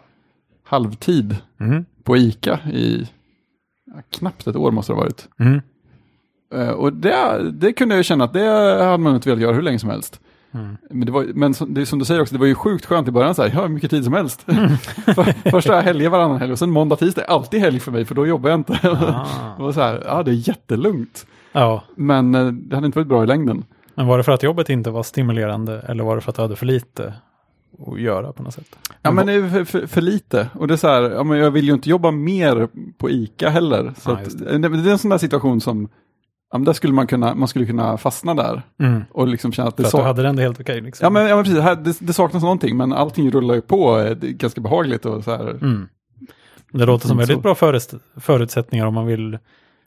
halvtid Mm. på ICA i ja, knappt ett år måste det ha varit. Mm. Eh, Och det, det kunde jag känna att det hade man inte velat göra hur länge som helst. Mm. Men, det, var, men som, det är som du säger också, det var ju sjukt skönt i början så här, jag har mycket tid som helst. Mm. För, först har jag helger varannan helg och sen måndag, tisdag är alltid helg för mig för då jobbar jag inte. Ah. det var så här, ja det är jättelugnt. Ja, Men eh, det hade inte varit bra i längden. men var det för att jobbet inte var stimulerande eller var det för att du hade för lite att göra på något sätt? Ja men det är för, för, för lite. Och det är så här, ja, men jag vill ju inte jobba mer på ICA heller. Så Ja, att, det. det är en sån där situation som, ja, men där skulle man kunna, man skulle kunna fastna där. Mm. Och liksom känna att det För att så, du hade det ändå helt okej. liksom. Ja men, ja, men precis, här, det, det saknas någonting men allting rullar ju på, eh, det är ganska behagligt och så här. Mm. Det låter som Inte väldigt så. bra förutsättningar om man vill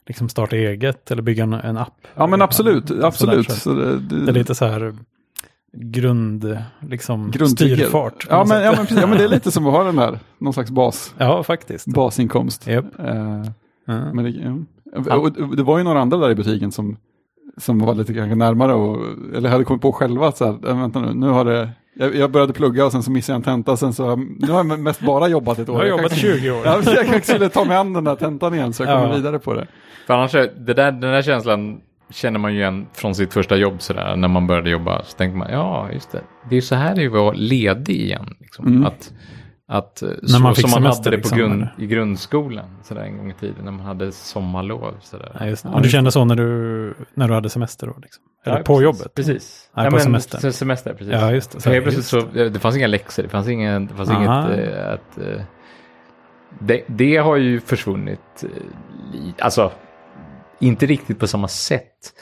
liksom starta eget eller bygga en, en app. Ja men absolut, absolut. så Så det, det, Det är lite så här grund, liksom styrfart. Ja men, ja, men, precis, ja men det är lite som att ha den där, någon slags bas, ja faktiskt. basinkomst. Japp. Eh, Ja. Men det, ja. och, och det var ju några andra där i butiken som, som var lite kanske närmare och, eller hade kommit på själva att så här, vänta nu, nu har det, jag, jag började plugga och sen så missade jag en tenta sen så, har jag- nu har jag mest bara jobbat ett Jag år. har Jag jobbat kanske, 20 år. ja, jag kanske skulle ta mig an den där tentan igen så jag kommer Ja. vidare på det. För annars, det där, den där känslan känner man ju igen från sitt första jobb sådär. När man började jobba så tänker man, ja just det. Det är ju så här det är att vara ledig igen. Liksom. Mm. Att, att, eh, så, man fick som man semester, hade det på liksom, grund, i grundskolan. Sådär en gång i tiden när man hade sommarlov. Sådär. Ja, just det. Och du kände så när du, när du hade semester då? Liksom. Eller Ja, på precis, jobbet? Precis. Nej, på semestern. se- Semester, precis. Ja, just det. Så helt plötsligt så, det fanns inga läxor, det fanns, ingen, det fanns Aha. inget eh, att... eh, det, det har ju försvunnit, alltså inte riktigt på samma sätt.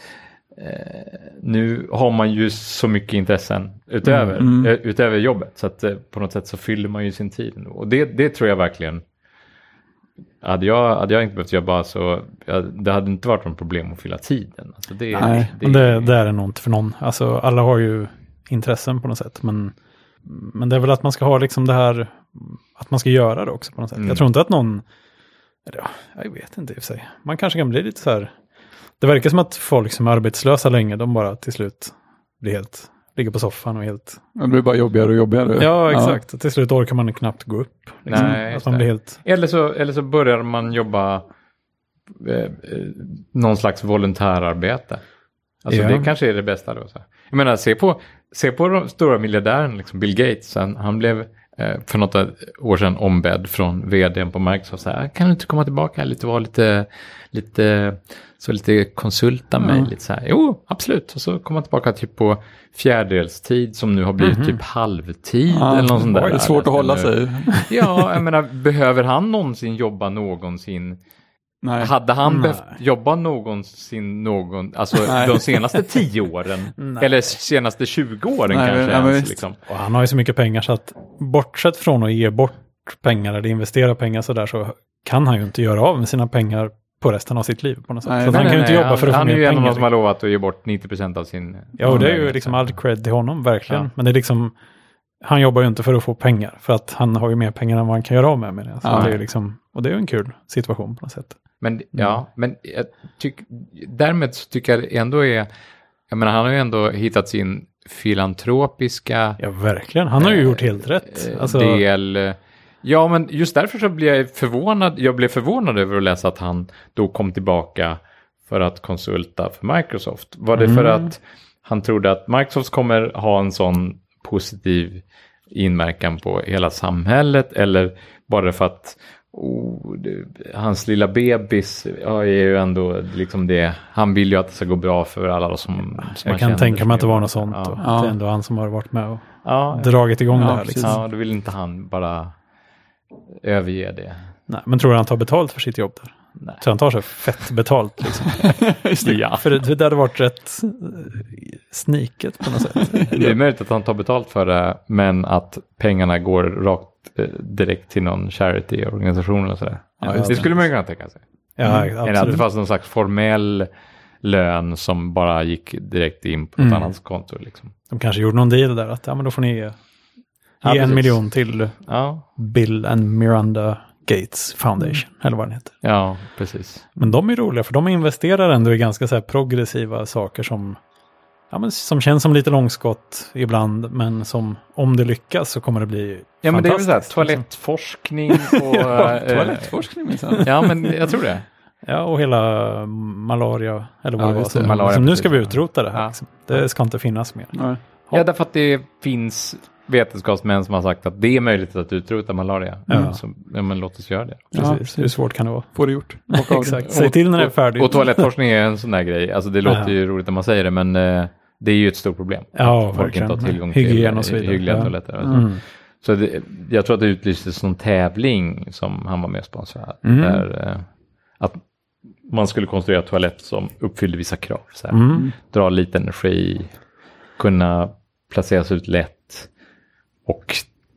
Eh, nu har man ju så mycket intressen utöver, Mm, mm. eh, utöver jobbet. Så att eh, på något sätt så fyller man ju sin tid. ändå. Och det, det tror jag verkligen. Hade jag, hade jag inte behövt jobba så det hade inte varit något problem att fylla tiden. Alltså det, Nej, Det, det, det är det nog inte för någon. Alltså alla har ju intressen på något sätt. Men, men det är väl att man ska ha liksom det här, att man ska göra det också på något sätt. Mm. Jag tror inte att någon, eller ja, jag vet inte i och för sig. Man kanske kan bli lite så här, det verkar som att folk som är arbetslösa länge, de bara till slut blir helt, ligger på soffan och helt, Det blir bara jobbigare och jobbigare. ja exakt, till slut orkar man knappt gå upp. Liksom. Nej, att man blir helt, Eller så, eller så börjar man jobba eh, eh, någon slags volontärarbete. Alltså Ja. det kanske är det bästa då. Så. Jag menar, se på, se på de stora miljardären, liksom Bill Gates. Han, han blev för något år sedan ombedd från vdn på Microsoft. Så här, kan du inte komma tillbaka lite och vara lite, lite, så lite konsulta mig? Ja. Lite så här. Jo, absolut. Och så kom han tillbaka typ på fjärdelstid som nu har blivit Mhm. typ halvtid. Ja, eller något sånt där. det är svårt att hålla sig. Ja, jag menar, behöver han någonsin jobba någonsin? Nej. Hade han Nej. behövt jobba någonsin någon, alltså Nej. de senaste tio åren? Eller senaste 20 åren Nej, kanske ens, visst. liksom. och han har ju så mycket pengar så att bortsett från att ge bort pengar eller investera pengar så där så kan han ju inte göra av med sina pengar på resten av sitt liv på något sätt. Nej, så nej, han kan ju inte jobba han, för att få Han är mer ju en av pengar. de som har lovat att ge bort 90% av sin... Ja, och det är ju liksom all cred till honom, verkligen. Ja. Men det är liksom, han jobbar ju inte för att få pengar, för att han har ju mer pengar än vad han kan göra av med. med det. Så Ja. det är liksom, och det är ju en kul situation på något sätt. Men ja, men jag tyck, därmed så tycker jag ändå är... Jag menar, han har ju ändå hittat sin filantropiska Ja, verkligen. Han har ju gjort helt rätt. eh, Alltså, del. Ja, men just därför så blir jag förvånad. Jag blev förvånad över att läsa att han då kom tillbaka för att konsulta för Microsoft. Var det för Mm. att han trodde att Microsoft kommer ha en sån positiv inverkan på hela samhället eller bara för att oh, det, hans lilla bebis ja, är ju ändå liksom det. Han vill ju att det ska gå bra för alla som, som jag kan känner tänka mig att det var något sånt. Ja. Och Ja. Det är ändå han som har varit med och Ja, dragit igång Ja, det här. Liksom. ja, då vill inte han bara överge det. Nej, men tror du han tar betalt för sitt jobb där? Nej. Så han tar sig fett betalt liksom. Just det. Ja. För det, det hade varit rätt eh, sniket på något sätt. Det är möjligt att han tar betalt för det, men att pengarna går rakt eh, direkt till någon charity-organisation och sådär. Ja, det det. skulle man ju kunna tänka sig. Ja, Eller att det fanns någon slags formell lön som bara gick direkt in på något Mm. annat konto. Liksom. De kanske gjorde någon deal där att ja, men då får ni ge Ja, en precis. miljon till Ja, Bill and Miranda Gates Foundation, eller vad den heter. ja precis. Men de är roliga, för de investerar ändå i ganska så här progressiva saker som, ja, men som känns som lite långskott ibland, men som om det lyckas så kommer det bli Ja, men det är väl så här, liksom. toalettforskning och... Ja, eh, Toalettforskning minsann. Ja, men jag tror det. Ja, och hela malaria, eller vad Ja, det var. Som, Malaria, som nu ska vi ja. utrota det här. Ja. Liksom. Det ska inte finnas mer. Nej. Ja, därför att det finns vetenskapsmän som har sagt att det är möjligt att utrota malaria. Ja. Så, ja, men låt oss göra det. Ja, Precis. precis. Hur svårt kan det vara? Får det gjort. Exakt. Säg till när det är färdigt. Och toalettforskning är en sån där grej. Alltså det låter Ja. ju roligt när man säger det, men eh, det är ju ett stort problem. Ja, Att folk inte har verkligen. tillgång Hygien till och så vidare. hyggliga Ja. toaletter. Mm. Så det, jag tror att det utlystes någon tävling som han var med och sponsrade. Mm. Där, eh, att man skulle konstruera toalett som uppfyllde vissa krav. Så här. Mm. Dra lite energi, kunna placeras ut lätt och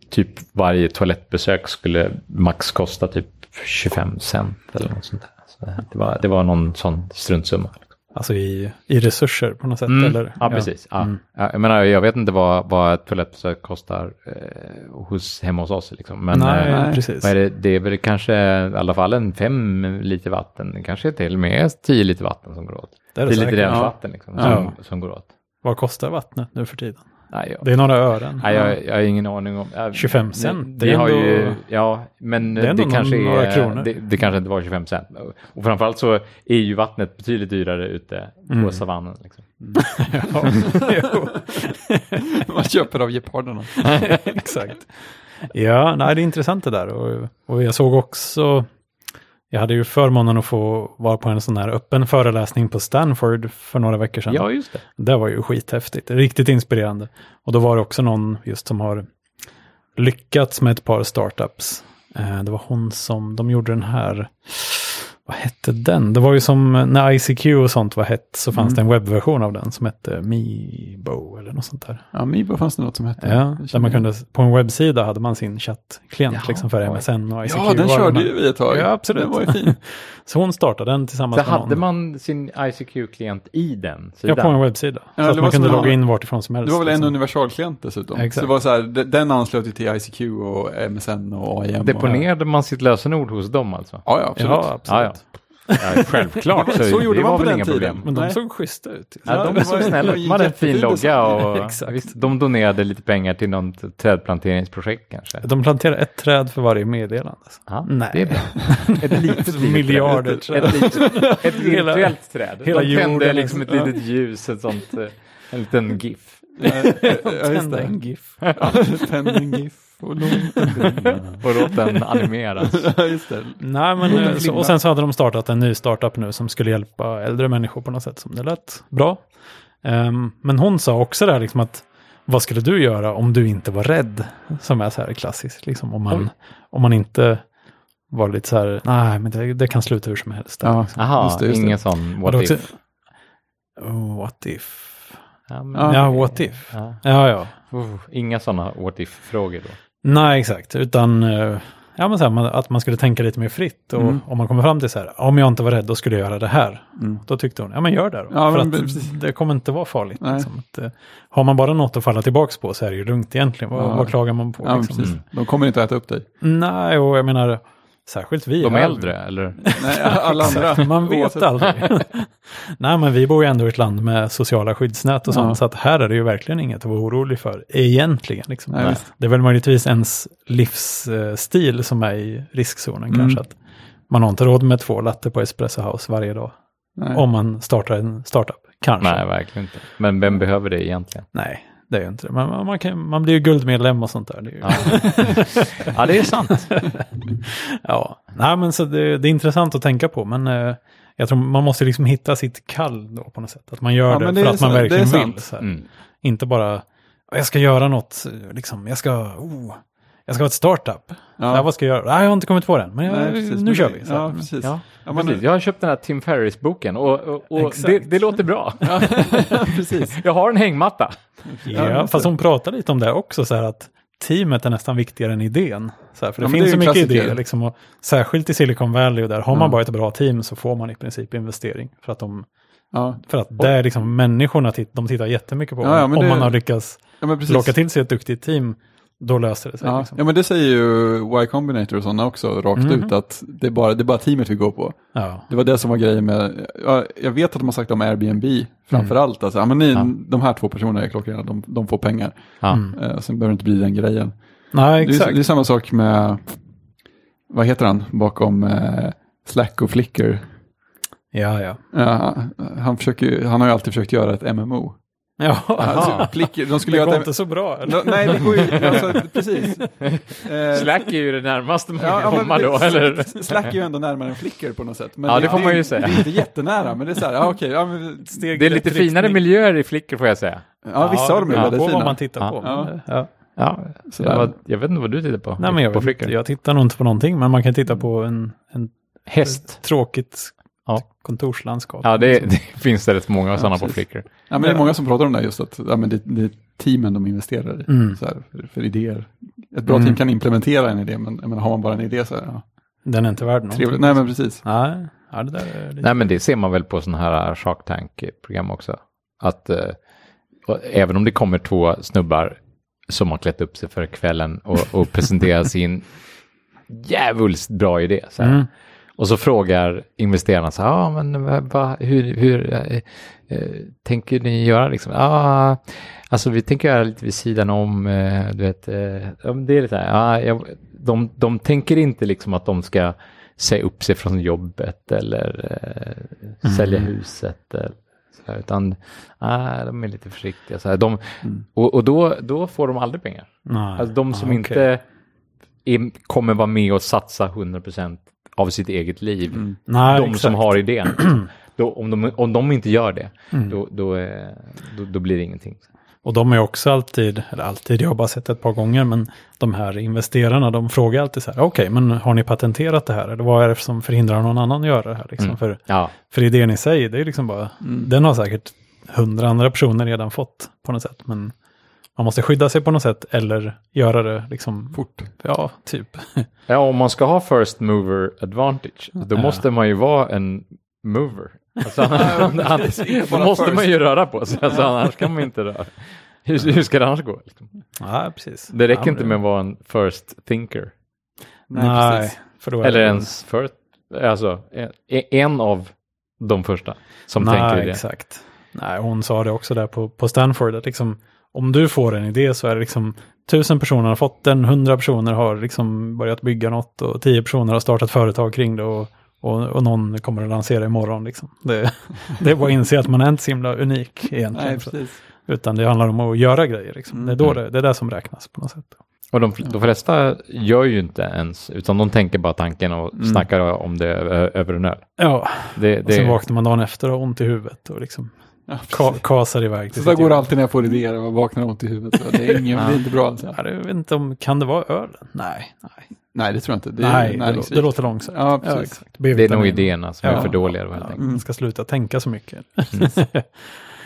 typ varje toalettbesök skulle max kosta typ 25 cent eller något sånt där. Så det, var, det var någon sån struntsumma. Alltså i, i resurser på något sätt. Mm. Eller? Ja, precis. Ja. Mm. Ja, jag menar, jag vet inte vad, vad ett toalettbesök kostar eh, hos, hemma hos oss. Liksom. Men Nej, eh, precis. är det, det är väl kanske i alla fall en fem liter vatten. Kanske är till och med tio liter vatten som går åt. Det är det liter säkert. rent Ja. vatten liksom, Ja. som, som går åt. Vad kostar vattnet nu för tiden? Nej, jag, Det är några ören. nej, jag, jag har ingen aning om. äh, 25 cent, Vi, det är har ändå- ju, ja, men det det, kanske några är, kronor. det, det kanske inte var 25 cent. Och framförallt så är ju vattnet betydligt dyrare ute på Mm. savannen. Liksom. Man köper av geparderna. Exakt. Ja, nej, det är intressant det där. Och, och jag såg också, jag hade ju förmånen att få vara på en sån här öppen föreläsning på Stanford för några veckor sedan. Ja, just det. Det var ju skithäftigt, riktigt inspirerande. Och då var det också någon just som har lyckats med ett par startups. Eh, det var hon som, de gjorde den här, vad hette den? Det var ju som när ICQ och sånt var hett så fanns Mm. det en webbversion av den som hette Mebo eller något sånt där. Ja, Mibo fanns det något som hette. Ja, där man kunde, på en webbsida hade man sin chattklient liksom för oj. MSN och ICQ. Ja, den körde ju vi ett tag. Ja, absolut. Den var ju fin. Så hon startade den tillsammans Så med hade någon. man sin ICQ-klient i den Ja, sidan? på en webbsida. Ja, så att det man var kunde logga in vart ifrån som helst. Det var väl en liksom. universalklient dessutom. Exakt. Så det var så här, de- den anslöt ju till ICQ och MSN och AIM. Deponerade man sitt lösenord hos dem alltså? Och, ja, ja, absolut. Ja, absolut. Ja, ja. Ja, självklart, så, Så gjorde det man på den tiden. problem. Men de Nej. såg schyssta ut. Ja, de såg var- snälla ut. De hade en fin logga och Exakt. visst, de donerade lite pengar till något trädplanteringsprojekt kanske. De planterar ett träd för varje meddelande. Ja, Nej. det är bra. Ett litet, Miljarder träd. träd. Ett, litet, ett virtuellt träd. hela de tände jorden liksom ett litet ljus, ett sånt, eh, en liten GIF. Ja, ja, just Tända en. GIF. Tänd en GIF och låt den animeras. Just det. Nej, men, eh, så, och sen så hade de startat en ny startup nu som skulle hjälpa äldre människor på något sätt som det lät bra. Ehm, men hon sa också där liksom att vad skulle du göra om du inte var rädd? Som är så här klassiskt, liksom om man, Oj. om man inte var lite så här, nej men det, det kan sluta hur som helst. Ja, Jaha, just det, just det. ingen sån det what också- if. Oh, what if? Ja, men. Ja, what if? ja. Ja, ja. Uh, inga sådana what if-frågor då. Nej, exakt. Utan eh, ja, men så här, att man skulle tänka lite mer fritt. Och Mm. om man kommer fram till så här, om jag inte var rädd, då skulle jag göra det här. Mm. Då tyckte hon, ja men gör det då. Ja, För men att precis. det kommer inte vara farligt. Liksom. Att, eh, har man bara något att falla tillbaka på så är det ju lugnt egentligen. Vad, Ja. vad klagar man på? Ja, liksom? Mm. De kommer inte att äta upp dig. Nej, och jag menar, särskilt vi. De här- äldre, eller? Nej, alla andra. Man vet aldrig. Nej, men vi bor ju ändå i ett land med sociala skyddsnät och sånt. Ja. Så att här är det ju verkligen inget att vara orolig för egentligen. Liksom. Nej. Det är väl möjligtvis ens livsstil som är i riskzonen Mm. kanske. Att man har inte råd med två latte på Espresso House varje dag. Nej. Om man startar en startup. Kanske. Nej, verkligen inte. Men vem behöver det egentligen? Nej, det är ju inte det. Men man, man, kan, man blir ju guldmedlem och sånt där. Det är ju... Ja, ja det är sant. Ja, nej men så det, det är intressant att tänka på, men eh, jag tror man måste liksom hitta sitt kall då på något sätt. Att man gör Ja, det men för det är att man verkligen vill. Så här. Mm. Inte bara, jag ska göra något, liksom, jag ska, oh, jag ska ha ett startup. Ja. Ja. vad ska jag göra? Nej, jag har inte kommit på den, men jag, Nej, precis. nu Men kör vi. Så Ja, precis. Ja, Ja, man- precis. Jag har köpt den här Tim Ferris-boken och, och, och det, det låter bra. Ja, precis. Jag har en hängmatta. Ja, fast hon pratar lite om det också, så här att teamet är nästan viktigare än idén. Så här, för det Ja, finns det så mycket klassiker. idéer, liksom, och särskilt i Silicon Valley och där har man Ja. bara ett bra team så får man i princip investering. För att, de, Ja, för att det är liksom människorna, titt, de tittar jättemycket på. Ja, om det- man har lyckats ja locka till sig ett duktigt team då löser det sig. Ja, Liksom. ja, men det säger ju Y Combinator och sådana också rakt Mhm. ut att det är, bara, det är bara teamet vi går på. Ja. Det var det som var grejen med, ja, jag vet att de har sagt om Airbnb framför allt, alltså, ja, men ni, Ja. de här två personerna är klockrena, de, de får pengar. Ja. Mm. Eh, sen behöver det inte bli den grejen. Nej, Det är, exakt. det är samma sak med, vad heter han, bakom eh, Slack och Flickr. Ja, ja. Ja, han, försöker, han har ju alltid försökt göra ett MMO. Ja, Alltså, Flickr, de skulle det göra går inte så bra. eller? No, nej, det går ju, alltså, precis. Eh, Slack är ju det närmaste man Ja, kan komma då, det- eller? Slack är ju ändå närmare än Flickr på något sätt. Men Ja, det får man ju säga. Det är inte jättenära, men det är så här, ja okej. ja, men, Steg Det är lite finare riktning. miljöer i Flickr får jag säga. ja, vissa av dem är det väldigt fina. vad man tittar Ja. på. Ja. Ja. Jag, var, jag vet inte vad du tittar på. Nej, men jag, på vet jag tittar nog inte på någonting, men man kan titta på en, en Häst. tråkigt Ja. kontorslandskap. Ja, det, det finns det rätt många sådana på precis. Flickr. Ja, men det är många som pratar om det här just att ja, men det, det är teamen de investerar i. Mm. Så här, för, för idéer. Ett bra Mm. team kan implementera en idé, men, men har man bara en idé så är det ja, Den är inte värd någonting. trevligt. Nej, men precis. Nej, ja, det där är lite... Nej, men det ser man väl på sådana här Shark Tank-program också. Att eh, även om det kommer två snubbar som har klätt upp sig för kvällen och, och presenterar sin djävulskt bra idé. Så här. Mm. Och så frågar investerarna så här, ah, men vad- hur, hur eh, eh, tänker ni göra liksom? Ah, alltså vi tänker göra lite vid sidan om, eh, du vet, eh, det är lite här, ah, jag, de, de tänker inte liksom att de ska säga upp sig från jobbet eller eh, sälja huset. Eller, så här, utan ah, de är lite försiktiga. Så här, de, och och då, då får de aldrig pengar. Nej. Alltså de som Ah, okej. inte är, kommer vara med och satsa 100% av sitt eget liv. Nej, de exakt. som har idén. då, om, de, om de inte gör det, Mm. då, då, eh, då, då blir det ingenting. Och de är också alltid, eller alltid, jag har bara sett det ett par gånger, men de här investerarna, de frågar alltid så här, okej, men har ni patenterat det här? Eller vad är det som förhindrar någon annan att göra det här? Liksom? Mm. För, Ja, för idén i sig, det är liksom bara, den har säkert hundra andra personer redan fått på något sätt, men man måste skydda sig på något sätt eller göra det liksom, Fort. ja, typ. ja om man ska ha first mover advantage, då Ja. måste man ju vara en mover. Alltså, annars, då måste first. man ju röra på sig, alltså, annars kan man inte röra. Hur, hur ska det annars gå? Liksom? Ja, precis. Det räcker ja, inte med att vara en first thinker. Nej, Nej, precis. för då är Eller det- ens first, alltså en, en av de första som Nej, tänker det. exakt. Nej, hon sa det också där på, på Stanford, att liksom, om du får en idé så är det liksom tusen personer har fått den, hundra personer har liksom börjat bygga något och tio personer har startat företag kring det och, och, och någon kommer att lansera imorgon. Liksom. Det, det är bara att inse att man är inte så himla unik egentligen. Nej, utan det handlar om att göra grejer. Liksom. Det, är då det, det är det som räknas på något sätt. Och de, de flesta gör ju inte ens, utan de tänker bara tanken och Mm. snackar om det över en öl. Ja, Det, och sen det, vaknar man dagen efter och har ont i huvudet och liksom Ja, ka, kasar iväg Så där går det alltid när jag får idéer och vaknar ont i huvudet. Det, är ingen, det är inte bra alltså. Ja, det- jag vet inte om, kan det vara ölen? Nej, nej. Nej, det tror jag inte. Det är Nej, det, det låter långsamt. Ja, precis. exakt. det är nog idéerna som är Ja. för dåliga då enkelt. Man ska sluta tänka så mycket.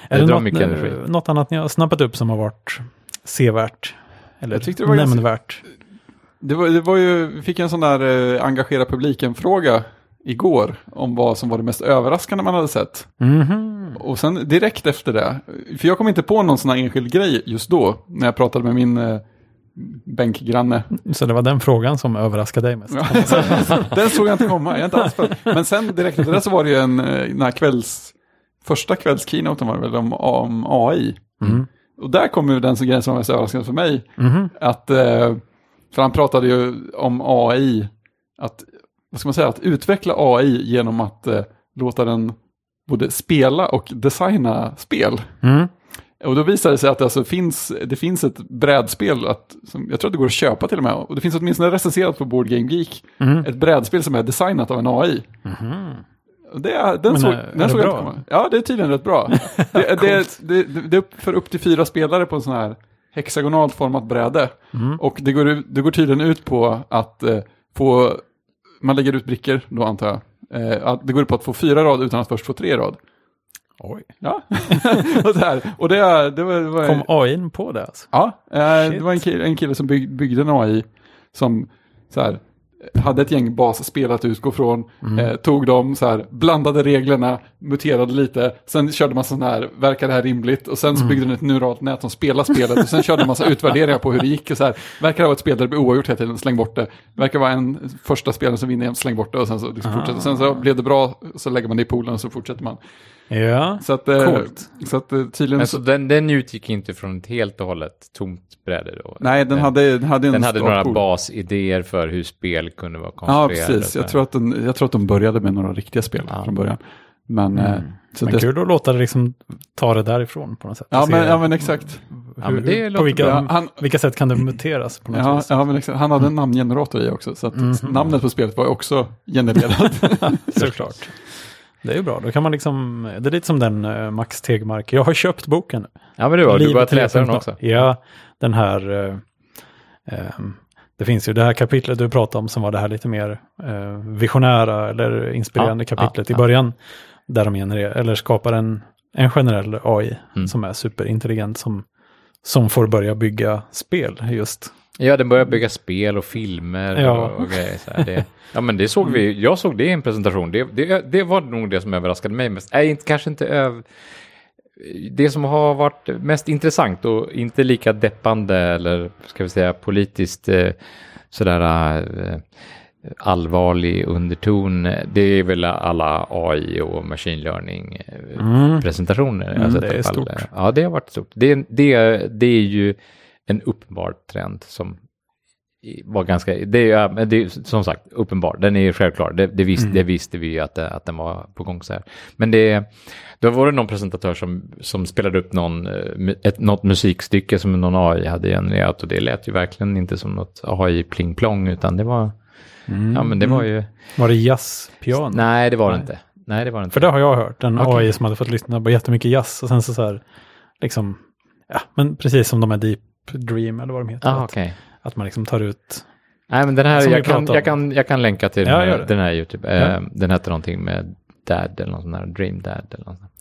Det är det drar något, mycket energi. något annat ni har snappat upp som har varit sevärt? Eller Jag det var ganska- nämnvärt? Det var, det var ju, vi fick en sån där eh, engagera publiken-fråga igår om vad som var det mest överraskande man hade sett. Mhm. Och sen direkt efter det, för jag kom inte på någon sån här enskild grej just då, när jag pratade med min eh, bänkgranne. Så det var den frågan som överraskade dig mest? Den såg jag inte komma, jag är inte alls för. Men sen direkt efter det så var det ju en, eh, den här kvälls, första kvällskeynoten var det väl om, om AI. Mm. Och där kom ju den grejen som var mest överraskande för mig. Mhm. Att, eh, för han pratade ju om AI, att, vad ska man säga, att utveckla AI genom att eh, låta den både spela och designa spel. Mm. Och då visade det sig att det, alltså finns, det finns ett brädspel, att, som jag tror att det går att köpa till och med, och det finns åtminstone recenserat på Board Game Geek, Mm. ett brädspel som är designat av en AI. Mhm. Och Det, är- den Men, såg, är- är den det såg jag bra? komma. Ja, det är tydligen rätt bra. Det, det, det, det, det är för upp till fyra spelare på en sån här hexagonalt format bräde. Mm. Och det går, det går tydligen ut på att eh, få, man lägger ut brickor då antar jag. Eh, det går ut på att få fyra rad utan att först få tre rad. Oj. Ja, och, där. och det, det var, det var Kom AI på det alltså? Ja, eh, det var en kille, en kille som bygg, byggde en AI som så här, hade ett gäng basspel att utgå från, Mm. eh, tog dem, så här, blandade reglerna, muterade lite, sen körde man sån här, verkar det här rimligt? Och Mm. sen så byggde den ett neuralt nät som spelar spelet och sen körde man massa utvärderingar på hur det gick. Och så här, verkar det vara ett spel där det blir oavgjort hela tiden, släng bort det. Verkar vara en första spelare som vinner släng bort det och sen så liksom fortsätter. Sen så blev det bra, så lägger man det i poolen och så fortsätter man. Ja, Så att, eh, Coolt. så att eh, tydligen Men så, den, den utgick inte från ett helt och hållet tomt bräde då? Nej, den hade, den hade en Den hade några startpool. basidéer för hur spel kunde vara Ja, konstruerade. precis. så här. Jag tror, att den, jag tror att de började med några riktiga spel Ja. från början. Men, eh, så men det, kul att låta det liksom ta det därifrån på något sätt. ja, Se men, ja, men exakt. hur, Ja, men det på vilka, bra. Han- vilka sätt kan det muteras på något Ja, vis? ja, men exakt. Han hade en namngenerator i också, så att Mhm. namnet på spelet var också genererat. Såklart. Det är ju bra, då kan man liksom, det är lite som den uh, Max Tegmark, jag har köpt boken. Ja, men det var, du Liv börjat läsa den 3.0. också. Ja, den här, eh, ehm, det finns ju det här kapitlet du pratade om som var det här lite mer eh, visionära eller inspirerande Ja, kapitlet ja, i ja. början. Där de genererar, eller skapar en, en generell AI Mm. som är superintelligent som, som får börja bygga spel just. Ja, den började bygga spel och filmer Ja. och, och grejer. Så här. Det, ja, men det såg vi. Jag såg det i en presentation. Det, det, det var nog det som överraskade mig mest. Nej, inte, kanske inte öv... Det som har varit mest intressant och inte lika deppande eller ska vi säga politiskt eh, sådär eh, allvarlig underton. Det är väl alla AI och machine learning eh, Mm. presentationer. Mm, det är stort. Ja, det har varit stort. Det, det, det är ju en uppenbar trend som var ganska, det är, det är som sagt uppenbar, den är ju självklar, det, det, visste, Mm. det visste vi ju att, att den var på gång så här. Men det, då var det någon presentatör som, som spelade upp någon, eh, ett, något musikstycke som någon AI hade genererat och det lät ju verkligen inte som något AI pling-plong utan det var, Mm. ja men det var ju, Var det jazzpiano? nej det var det Nej. inte. Nej det var det inte. För det har jag hört, en Okej. AI som hade fått lyssna på jättemycket jazz och sen så, så här, liksom, ja, men precis som de här Deep Dream eller vad de heter. Ah, att, okej. att man liksom tar ut, Nej men den här, jag kan, jag, kan, jag kan länka till Ja, den, den här YouTube. Ja. Eh, den hette någonting med Dad eller något sånt där, Dream Dad eller något sånt.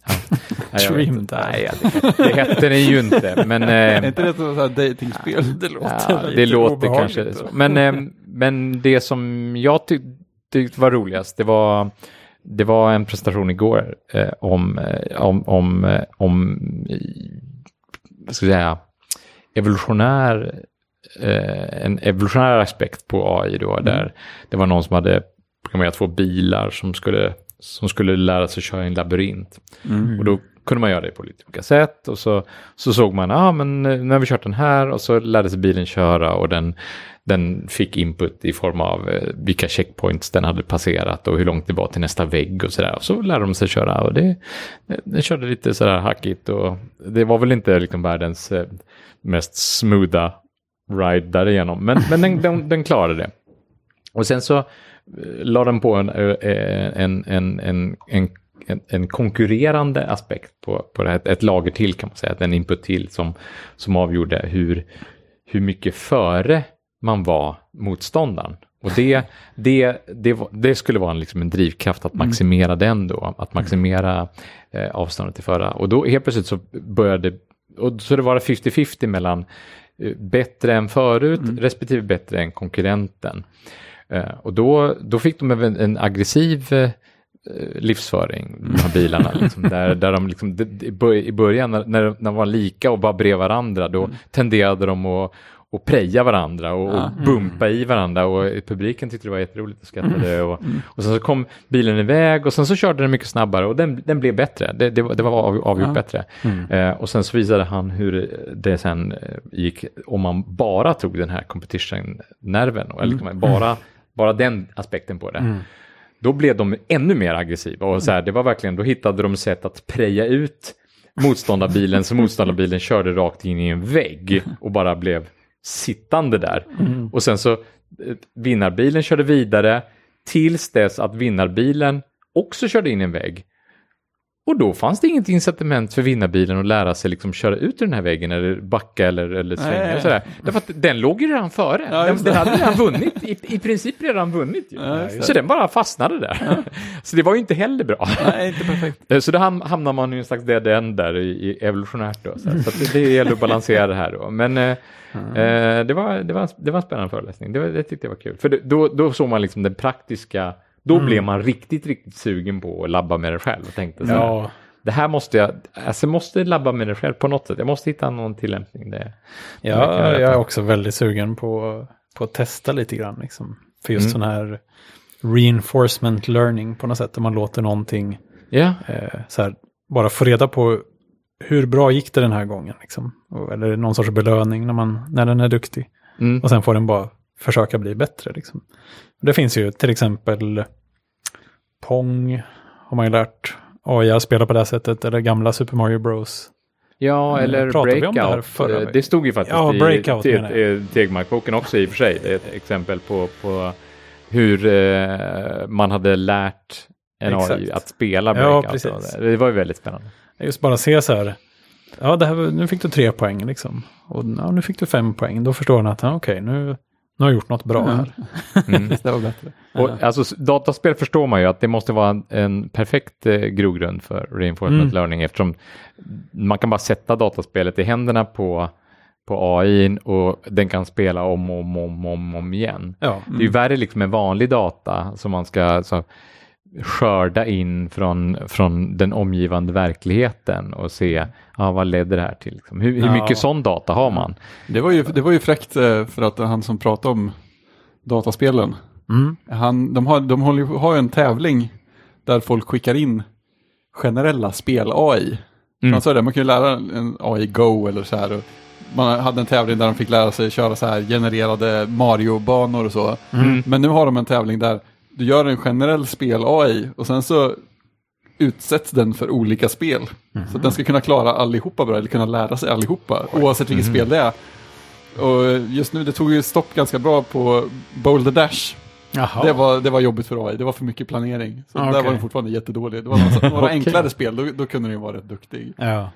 Ja. Dream. Dad. Nej, det, det hette den ju inte, men... är Eh, inte det ett datingspel? det låter det låter kanske så. Men, eh, men det som jag tyck, tyckte var roligast, det var, det var en presentation igår eh, om, om, om, om vad ska jag säga, evolutionär eh, en evolutionär aspekt på AI då, där det var någon som hade programmerat två bilar som skulle, som skulle lära sig köra i en labyrint. Mm. Och då kunde man göra det på lite olika sätt och så, så såg man, ja ah, men eh, nu har vi kört den här och så lärde sig bilen köra och den, den fick input i form av eh, vilka checkpoints den hade passerat och hur långt det var till nästa vägg och sådär. Och så lärde de sig köra och det, eh, den körde lite sådär hackigt och det var väl inte liksom världens eh, mest smootha ride därigenom. Men, men den, den, den klarade det. Och sen så la den på en, en, en, en, en, en, en konkurrerande aspekt på, på det här. Ett lager till kan man säga, en input till som, som avgjorde hur, hur mycket före man var motståndaren. Och det, det, det, det skulle vara en, liksom en drivkraft att maximera den då, att maximera eh, avståndet till förra. Och då helt plötsligt så började, och så det var 50-50 mellan eh, bättre än förut respektive bättre än konkurrenten. Eh, och då, då fick de även en aggressiv eh, livsföring, de här bilarna. Liksom, där, där de liksom, i bör- i början när, när de var lika och bara bredvid varandra, då tenderade de att och preja varandra och, och bumpa i varandra och publiken tyckte det var jätteroligt och skrattade. Och, och sen så kom bilen iväg och sen så körde den mycket snabbare och den, den blev bättre. Det, det, var- det var av, avgjort Ja. bättre. Eh, och sen så visade han hur det sen eh, gick om man bara tog den här competition-nerven, eller bara, bara den aspekten på det. Då blev de ännu mer aggressiva och så här, det var verkligen, då hittade de sätt att preja ut motståndarbilen så motståndarbilen körde rakt in i en vägg och bara blev sittande där. Och sen så eh, vinnarbilen körde vidare tills dess att vinnarbilen också körde in i en vägg. Och då fanns det inget incitament för vinnarbilen att lära sig liksom köra ut ur den här väggen eller backa eller, eller svänga Nej. och sådär. Därför att den låg ju redan före. Ja, den, den hade redan vunnit, i, i princip redan vunnit. Ja, så den bara fastnade där. så det var ju inte heller bra. Nej, inte perfekt. Eh, Så då ham- hamnar man i en slags dead end där i, i evolutionärt då. Så, så det, det gäller att balansera det här då. Men eh, eh, det, var, det, var, det var en spännande föreläsning. Det, var, det tyckte jag var kul. För då, då såg man liksom den praktiska, då blev man riktigt, riktigt sugen på att labba med det själv. Och tänkte så här, Ja, det här måste jag, alltså jag måste labba med det själv på något sätt. Jag måste hitta någon tillämpning. Det, ja jag jag är också väldigt sugen på, på att testa lite grann. Liksom. För just Mm. sån här reinforcement learning på något sätt. Där man låter någonting Ja, eh, så här, bara få reda på hur bra gick det den här gången. Liksom. Eller någon sorts belöning när, man, när den är duktig. mm. Och sen får den bara försöka bli bättre. Liksom. Det finns ju till exempel Pong har man ju lärt AI att spela på det här sättet. Eller gamla Super Mario Bros. ja eller det här breakout. förra Eh, det stod ju faktiskt Ja, i Breakout te- jag. eh, Tegmark-boken också i och för sig. Det är ett exempel på, på hur eh, man hade lärt en Exakt. AI att spela Ja, breakout. precis. det var ju väldigt spännande. Just bara se så här. Ja, det här, nu fick du tre poäng liksom. Och ja, nu fick du fem poäng. Då förstår den att ja, okej, nu, nu har jag gjort något bra här. Mm. Det var bättre. Och, alltså, dataspel förstår man ju att det måste vara en, en perfekt eh, grogrund för reinforcement Mm. learning eftersom man kan bara sätta dataspelet i händerna på, på AI och den kan spela om och om, om, om, om igen. Ja, Det är ju värre liksom med vanlig data som man ska så, skörda in från, från den omgivande verkligheten och se ja, vad ledde det här till. Liksom. Hur, hur Ja. mycket sån data har man? Det var ju, det var ju fräckt eh, för att han som pratade om dataspelen, mm. han, de, har, de håller, ju- har ju en tävling där folk skickar in generella spel-AI. Mm. Han sa det, man kan ju lära en AI Go eller så här. Och man hade en tävling där de fick lära sig köra så här genererade Mario-banor och så. Mm. Men nu har de en tävling där du gör en generell spel-AI och sen så utsätts den för olika spel. Så att den ska kunna klara allihopa bra, eller kunna lära sig allihopa, oavsett vilket spel det är. Och just nu, det tog ju stopp ganska bra på Boulder Dash. Jaha. Det var, det var jobbigt för AI, det var för mycket planering. Så Ah, där var den fortfarande jättedålig. Det var några, några Okej. enklare spel, då, då kunde den ju vara rätt duktig. Ja.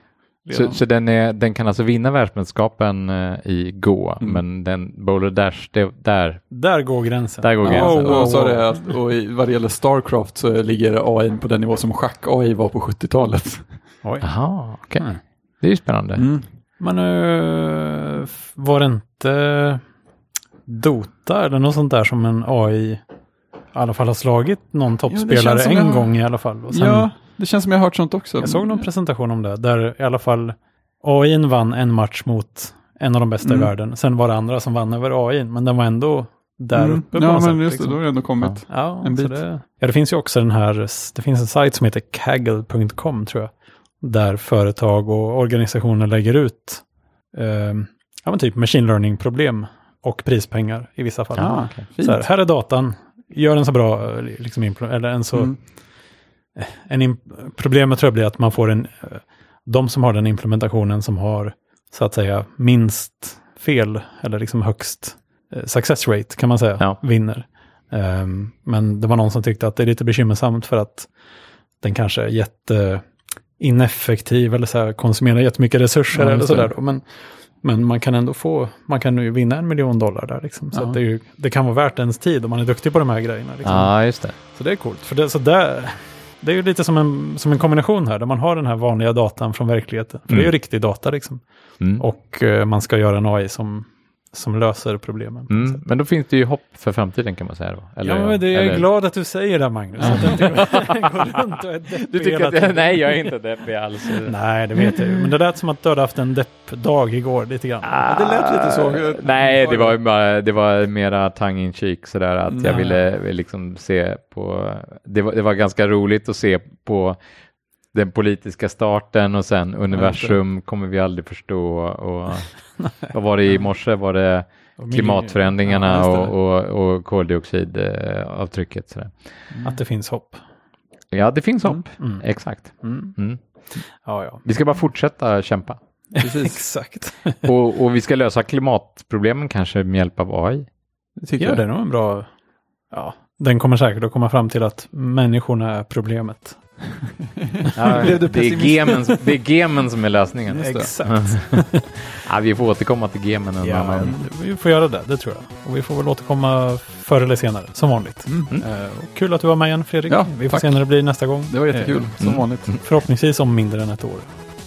Så, så den, är, den kan alltså vinna världsmästerskapen eh, i Go, Mm. men den Bowler Dash, det, där, Där går gränsen. Där går Ja, gränsen. och, så är det, och i, vad det gäller Starcraft så ligger AI på den nivå som schack-AI var på 70-talet. Oj. Jaha, okej. Mm. Det är ju spännande. Mm. Men uh, var det inte Dota eller något sånt där som en AI i alla fall har slagit någon toppspelare som en jag- gång i alla fall. Och sen, Ja, det känns som jag har hört sånt också. Jag såg någon presentation om det, där i alla fall AI vann en match mot en av de bästa Mm. i världen. Sen var det andra som vann över AI, men den var ändå där Mm. uppe Ja, men sätt. just liksom. det, då har det ändå kommit. Ja, En bit. det, ja, det finns ju också den här, det finns en sajt som heter kaggle.com tror jag. Där företag och organisationer lägger ut eh, ja, men typ machine learning-problem och prispengar i vissa fall. Fint. så här, här är datan, gör den så bra, eh, liksom, eller en så, Mm. En problemet tror jag blir att man får en, eh, de som har den implementationen som har så att säga minst fel eller liksom högst eh, success rate kan man säga, Ja. vinner. Ehm, men det var någon som tyckte att det är lite bekymmersamt för att den kanske är jätte ineffektiv eller så här, konsumerar jättemycket resurser Ja, eller sådär. Men, men man kan ändå få, man kan ju vinna en miljon dollar där liksom. Så Ja. det, ju, det kan vara värt ens tid om man är duktig på de här grejerna. Liksom. Ja, just det. Så det är coolt. För det, så där, det är ju lite som en, som en kombination här, där man har den här vanliga datan från verkligheten. För det är ju Mm. riktig data liksom. Mm. Och eh, man ska göra en AI som, som löser problemen. Mm. Men då finns det ju hopp för framtiden kan man säga då. Eller, ja, men det är jag eller- är glad att du säger det Magnus. Att jag inte går runt och är deppig Du tycker att jag, nej, jag är inte deppig alls. Nej, det vet jag ju. Men det lät som att du hade haft en deppdag igår lite grann. Ah, det lät lite så. Nej, det var, bara, det var mera tongue in cheek sådär att jag Nej. ville liksom se på, det var, det var ganska roligt att se på den politiska starten och sen universum kommer vi aldrig förstå och vad var det i morse? Var det klimatförändringarna Ja, och, och, och koldioxidavtrycket? Sådär. Att det finns hopp. Ja, det finns hopp. Mm. Exakt. Mm. Mm. Ja, ja. Vi ska bara fortsätta kämpa. Exakt. Och, och vi ska lösa klimatproblemen kanske med hjälp av AI. det tycker Ja, jag. det är nog en bra... Ja, den kommer säkert att komma fram till att människorna är problemet. Du det, är gemen, det är gemen som är lösningen. Det. Exakt. Ja, vi får återkomma till gemen en Ja, annan. vi får göra det, det tror jag. Och vi får väl återkomma förr eller senare, som vanligt. Mm. Och kul att du var med igen Fredrik. Ja, vi får tack. se när det blir nästa gång. Det var jättekul, Eh, som mm. vanligt. förhoppningsvis om mindre än ett år.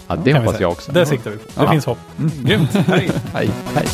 Ja, det hoppas jag också. Det siktar vi på. Det finns hopp. Mm. Grymt. Hej. Hej. Hej.